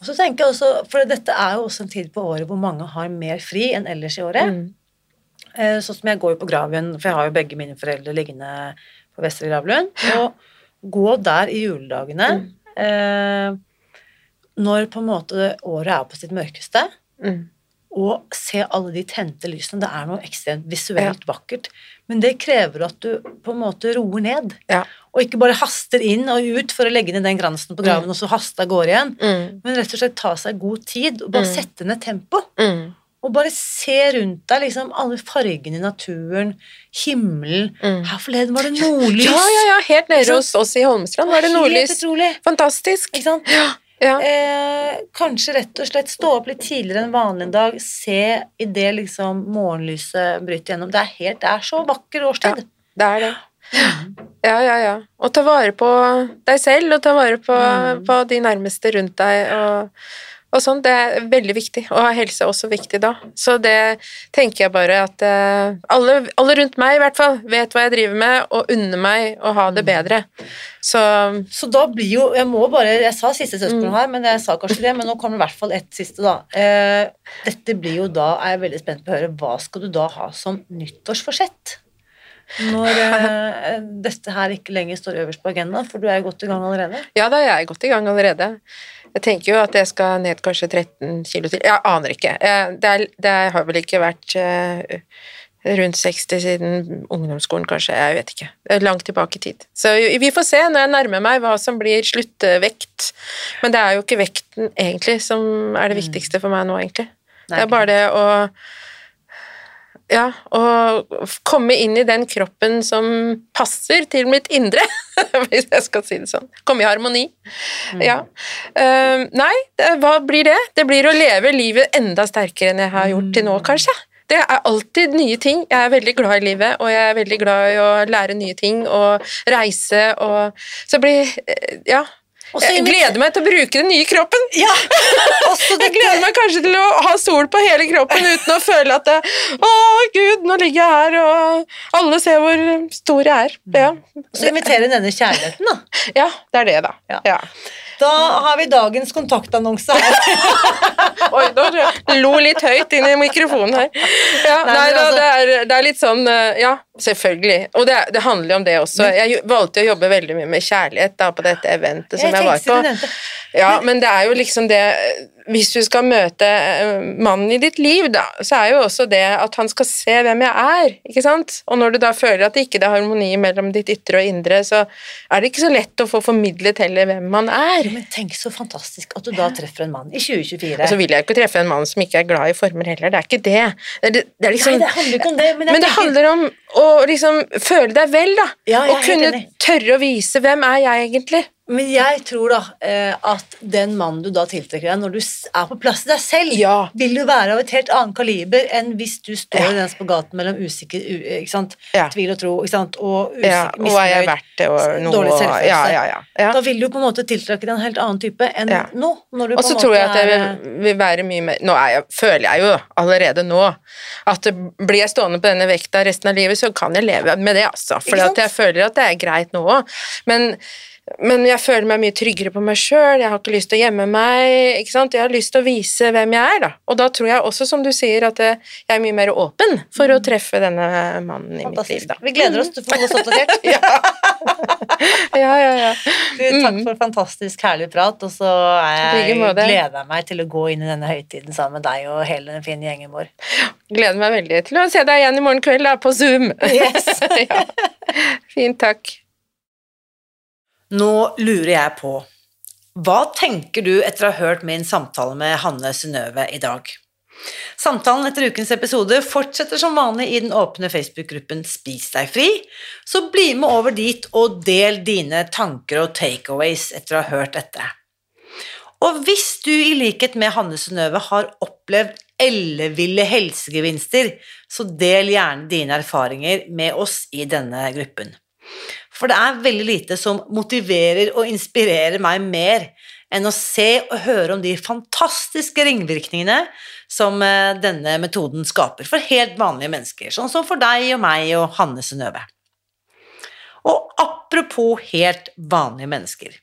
Og så tenker jeg også, for dette er jo også en tid på året hvor mange har mer fri enn ellers i året. Mm. Eh, Sånn som jeg går jo på Gravlund, for jeg har jo begge mine foreldre liggende på Vestre Gravlund. Og gå der i juledagene Mm. eh, når på en måte året er på sitt mørkeste, Mm. og se alle de tente lysene. Det er noe ekstremt visuelt vakkert. Men det krever at du på en måte roer ned. Ja. Og ikke bare haster inn og ut for å legge ned den gransen på graven, og så haste av gårde igjen. Mm. Men rett og slett ta seg god tid og bare Mm. sette ned tempo. Mm. Og bare se rundt deg, liksom alle fargene i naturen, himmelen. Mm. Her forleden var det nordlys. Ja, ja, ja, helt nede hos oss i Holmestrand var det nordlys. Fantastisk. Ikke sant? Ja. Eh, kanskje rett og slett stå opp litt tidligere enn vanlig en dag, se i det liksom morgenlyset bryter gjennom. Det er helt, det er så vakker årstid. Ja, Det er det. Ja, ja, ja. Og ta vare på deg selv, og ta vare på, Mm. på de nærmeste rundt deg, og, og sånn. Det er veldig viktig. Og helse er også viktig da. Så det tenker jeg bare at eh, alle, alle rundt meg i hvert fall vet hva jeg driver med, og unner meg å ha Mm. det bedre. Så Så da blir jo Jeg må bare Jeg sa siste spørsmål Mm. her, men jeg sa kanskje det, men nå kommer i hvert fall ett siste, da. Eh, dette blir jo da Er jeg veldig spent på å høre hva skal du da ha som nyttårsforsett? Når eh, dette her ikke lenger står øverst på agendaen, for du er jo godt i gang allerede. ja, da er jeg godt i gang allerede. Jeg tenker jo at jeg skal ned kanskje 13 kilo til. Jeg aner ikke. Det, er, det har vel ikke vært eh, rundt 60 siden ungdomsskolen, kanskje. Jeg vet ikke. Langt tilbake i tid. Så vi får se når jeg nærmer meg hva som blir sluttvekt. Men det er jo ikke vekten egentlig som er det viktigste for meg nå, egentlig. Det er bare det å ja, å komme inn i den kroppen som passer til mitt indre, hvis jeg skal si det sånn. Komme i harmoni. Ja. Uh, nei, hva blir det? Det blir å leve livet enda sterkere enn jeg har gjort til nå, kanskje. Det er alltid nye ting. Jeg er veldig glad i livet, og jeg er veldig glad i å lære nye ting og reise og Så det blir eh, Ja. Jeg gleder meg til å bruke den nye kroppen. Ja! Jeg gleder meg kanskje til å ha sol på hele kroppen uten å føle at det, Å, gud, nå ligger jeg her, og alle ser hvor stor jeg er. Ja, så invitere denne kjærligheten, da. ja det er det, da. Ja. Da har vi dagens kontaktannonse her. Oi, da lo litt høyt inn i mikrofonen her. Ja, Nei, nei, da, altså- det, er, det er litt sånn eh, Ja, selvfølgelig. Og det, det handler jo om det også. Jeg valgte å jobbe veldig mye med kjærlighet da, på dette eventet som jeg, jeg var på. Ja, men det er jo liksom det hvis du skal møte eh, mannen i ditt liv, da, så er jo også det at han skal se hvem jeg er, ikke sant? Og når du da føler at det ikke er harmoni mellom ditt ytre og indre, så er det ikke så lett å få formidlet heller hvem man er. Men tenk så fantastisk at du da treffer en mann i 2024. Og så vil jeg ikke treffe en mann som ikke er glad i former heller, det er ikke det. Det, det liksom Nei, det handler ikke om det, men Men det tenker- handler om å liksom føle deg vel, da. Ja, og kunne tørre å vise hvem er jeg egentlig. Men jeg tror da eh, at den mannen du da tiltrekker deg, når du er på plass i deg selv, Ja. vil jo være av et helt annet kaliber enn hvis du står Ja. i den spagaten mellom usikker? Ja. tvil og tro ikke sant? og usikker, Ja, og jeg verdt det, og noe dårlig selvfølelse. Ja, ja, ja. ja. Da vil du på en måte tiltrekke deg en helt annen type enn nå. Når du Og så tror jeg at eh, vil, vil være mye mer Nå jeg, føler jeg jo allerede nå at blir jeg stående på denne vekta resten av livet, så kan jeg leve med det, altså. For jeg føler at det er greit nå òg. Men, men jeg føler meg mye tryggere på meg sjøl, jeg har ikke lyst til å gjemme meg. ikke sant? Jeg har lyst til å vise hvem jeg er, da. Og da tror jeg også, som du sier, at eh, jeg er mye mer åpen for å treffe denne mannen i mitt liv, da. Vi gleder oss til å få oss oppdatert. Ja, ja, ja. Du, Takk for fantastisk herlig prat, og så er jeg, gleder jeg meg til å gå inn i denne høytiden sammen med deg og hele den fine gjengen vår. Gleder meg veldig til å se deg igjen i morgen kveld, da, på Zoom. Yes. ja. Fint, takk. Nå lurer jeg på, hva tenker du etter å ha hørt min samtale med Hanne Synnøve i dag? Samtalen etter ukens episode fortsetter som vanlig i den åpne Facebook-gruppen Spis deg fri, så bli med over dit og del dine tanker og takeaways etter å ha hørt dette. Og hvis du i likhet med Hanne Synnøve har opplevd elleville helsegevinster, så del gjerne dine erfaringer med oss i denne gruppen. For det er veldig lite som motiverer og inspirerer meg mer enn å se og høre om de fantastiske ringvirkningene som eh, denne metoden skaper for helt vanlige mennesker, sånn som for deg og meg og Hanne Synnøve. Og apropos helt vanlige mennesker.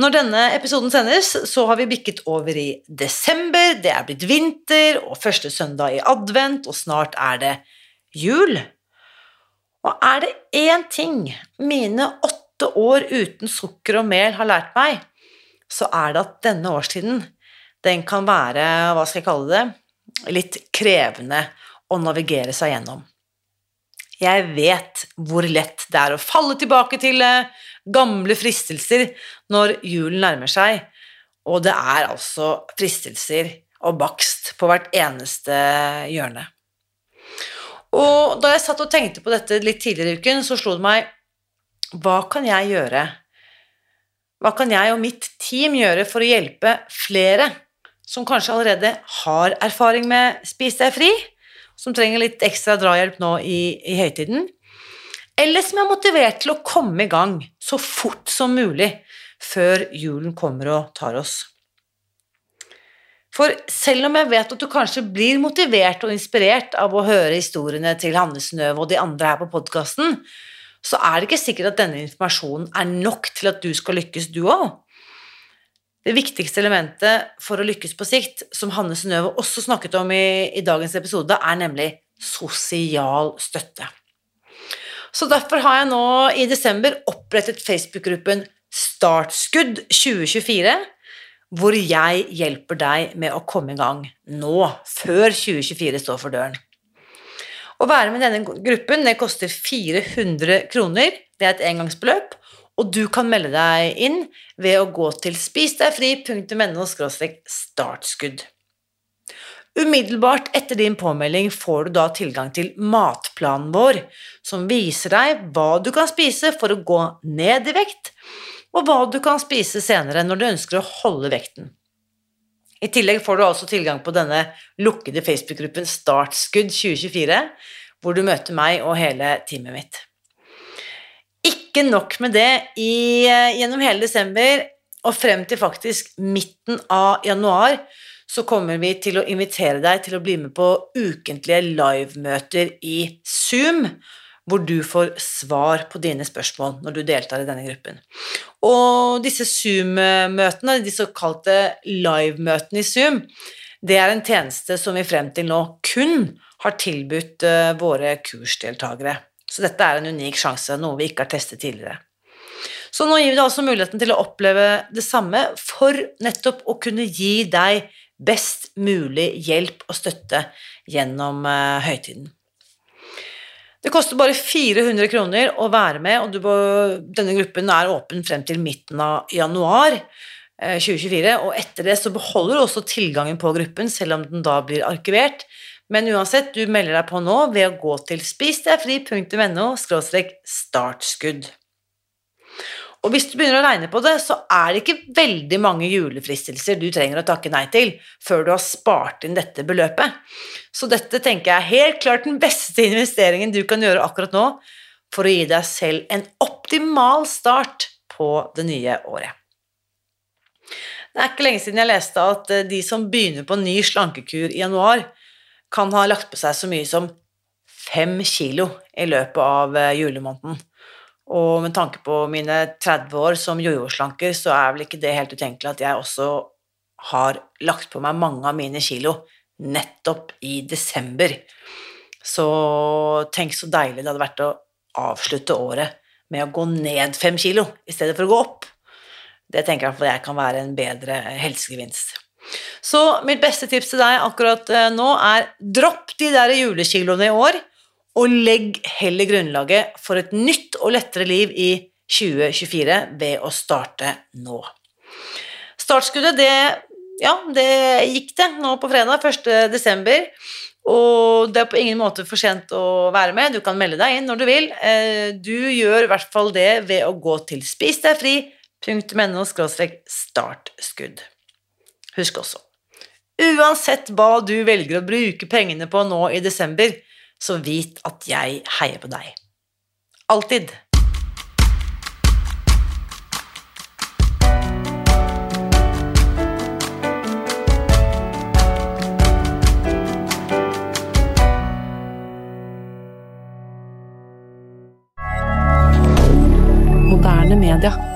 Når denne episoden sendes, så har vi bikket over i desember, det er blitt vinter og første søndag i advent, og snart er det jul. Og er det én ting mine åtte år uten sukker og mel har lært meg, så er det at denne årstiden, den kan være, hva skal jeg kalle det, litt krevende å navigere seg gjennom. Jeg vet hvor lett det er å falle tilbake til eh, gamle fristelser når julen nærmer seg, og det er altså fristelser og bakst på hvert eneste hjørne. Og da jeg satt og tenkte på dette litt tidligere i uken, så slo det meg Hva kan jeg gjøre? Hva kan jeg og mitt team gjøre for å hjelpe flere som kanskje allerede har erfaring med Spis deg fri, som trenger litt ekstra drahjelp nå i, i høytiden, eller som er motivert til å komme i gang så fort som mulig før julen kommer og tar oss? For selv om jeg vet at du kanskje blir motivert og inspirert av å høre historiene til Hanne Snøv og de andre her på podkasten, så er det ikke sikkert at denne informasjonen er nok til at du skal lykkes, du òg. Det viktigste elementet for å lykkes på sikt, som Hanne Synnøve også snakket om i, i dagens episode, er nemlig sosial støtte. Så derfor har jeg nå i desember opprettet Facebook-gruppen Startskudd 2024, hvor jeg hjelper deg med å komme i gang nå, før 2024 står for døren. Å være med i denne gruppen det koster 400 kroner, det er et engangsbeløp, og du kan melde deg inn ved å gå til spisdegfri.no startskudd. Umiddelbart etter din påmelding får du da tilgang til matplanen vår, som viser deg hva du kan spise for å gå ned i vekt, og hva du kan spise senere når du ønsker å holde vekten. I tillegg får du altså tilgang på denne lukkede Facebook-gruppen Startskudd 2024, hvor du møter meg og hele teamet mitt. Ikke nok med det, i, gjennom hele desember og frem til faktisk midten av januar så kommer vi til å invitere deg til å bli med på ukentlige livemøter i Zoom, hvor du får svar på dine spørsmål når du deltar i denne gruppen. Og disse Zoom-møtene, de såkalte live-møtene i Zoom, det er en tjeneste som vi frem til nå kun har tilbudt eh, våre kursdeltakere. Så dette er en unik sjanse, noe vi ikke har testet tidligere. Så nå gir vi deg altså muligheten til å oppleve det samme for nettopp å kunne gi deg best mulig hjelp og støtte gjennom uh, høytiden. Det koster bare 400 kroner å være med, og må, denne gruppen er åpen frem til midten av januar 2024. Og etter det så beholder du også tilgangen på gruppen, selv om den da blir arkivert. Men uansett, du melder deg på nå ved å gå til spisdegfri.no startskudd. Og hvis du begynner å regne på det, så er det ikke veldig mange julefristelser du trenger å takke nei til før du har spart inn dette beløpet. Så dette tenker jeg er helt klart den beste investeringen du kan gjøre akkurat nå for å gi deg selv en optimal start på det nye året. Det er ikke lenge siden jeg leste at eh, de som begynner på ny slankekur i januar, kan ha lagt på seg så mye som fem kilo i løpet av eh, julemåneden. Og med tanke på mine 30 år som jojo-slanker, så er vel ikke det helt utenkelig at jeg også har lagt på meg mange av mine kilo nettopp i desember. Så tenk så deilig det hadde vært å avslutte året med å gå ned fem kilo i stedet for å gå opp. Det tenker jeg at jeg kan være en bedre helsegevinst. Så mitt beste tips til deg akkurat eh, nå er dropp de der julekiloene i år og legg heller grunnlaget for et nytt og lettere liv i 2024 ved å starte nå. Startskuddet, det, ja, det gikk det nå på fredag 1. desember. Og det er på ingen måte for sent å være med. Du kan melde deg inn når du vil. Eh, du gjør i hvert fall det ved å gå til spisdegfri.no startskudd. Husk også, uansett hva du velger å bruke pengene på nå i desember, så vit at jeg heier på deg. Alltid. Media.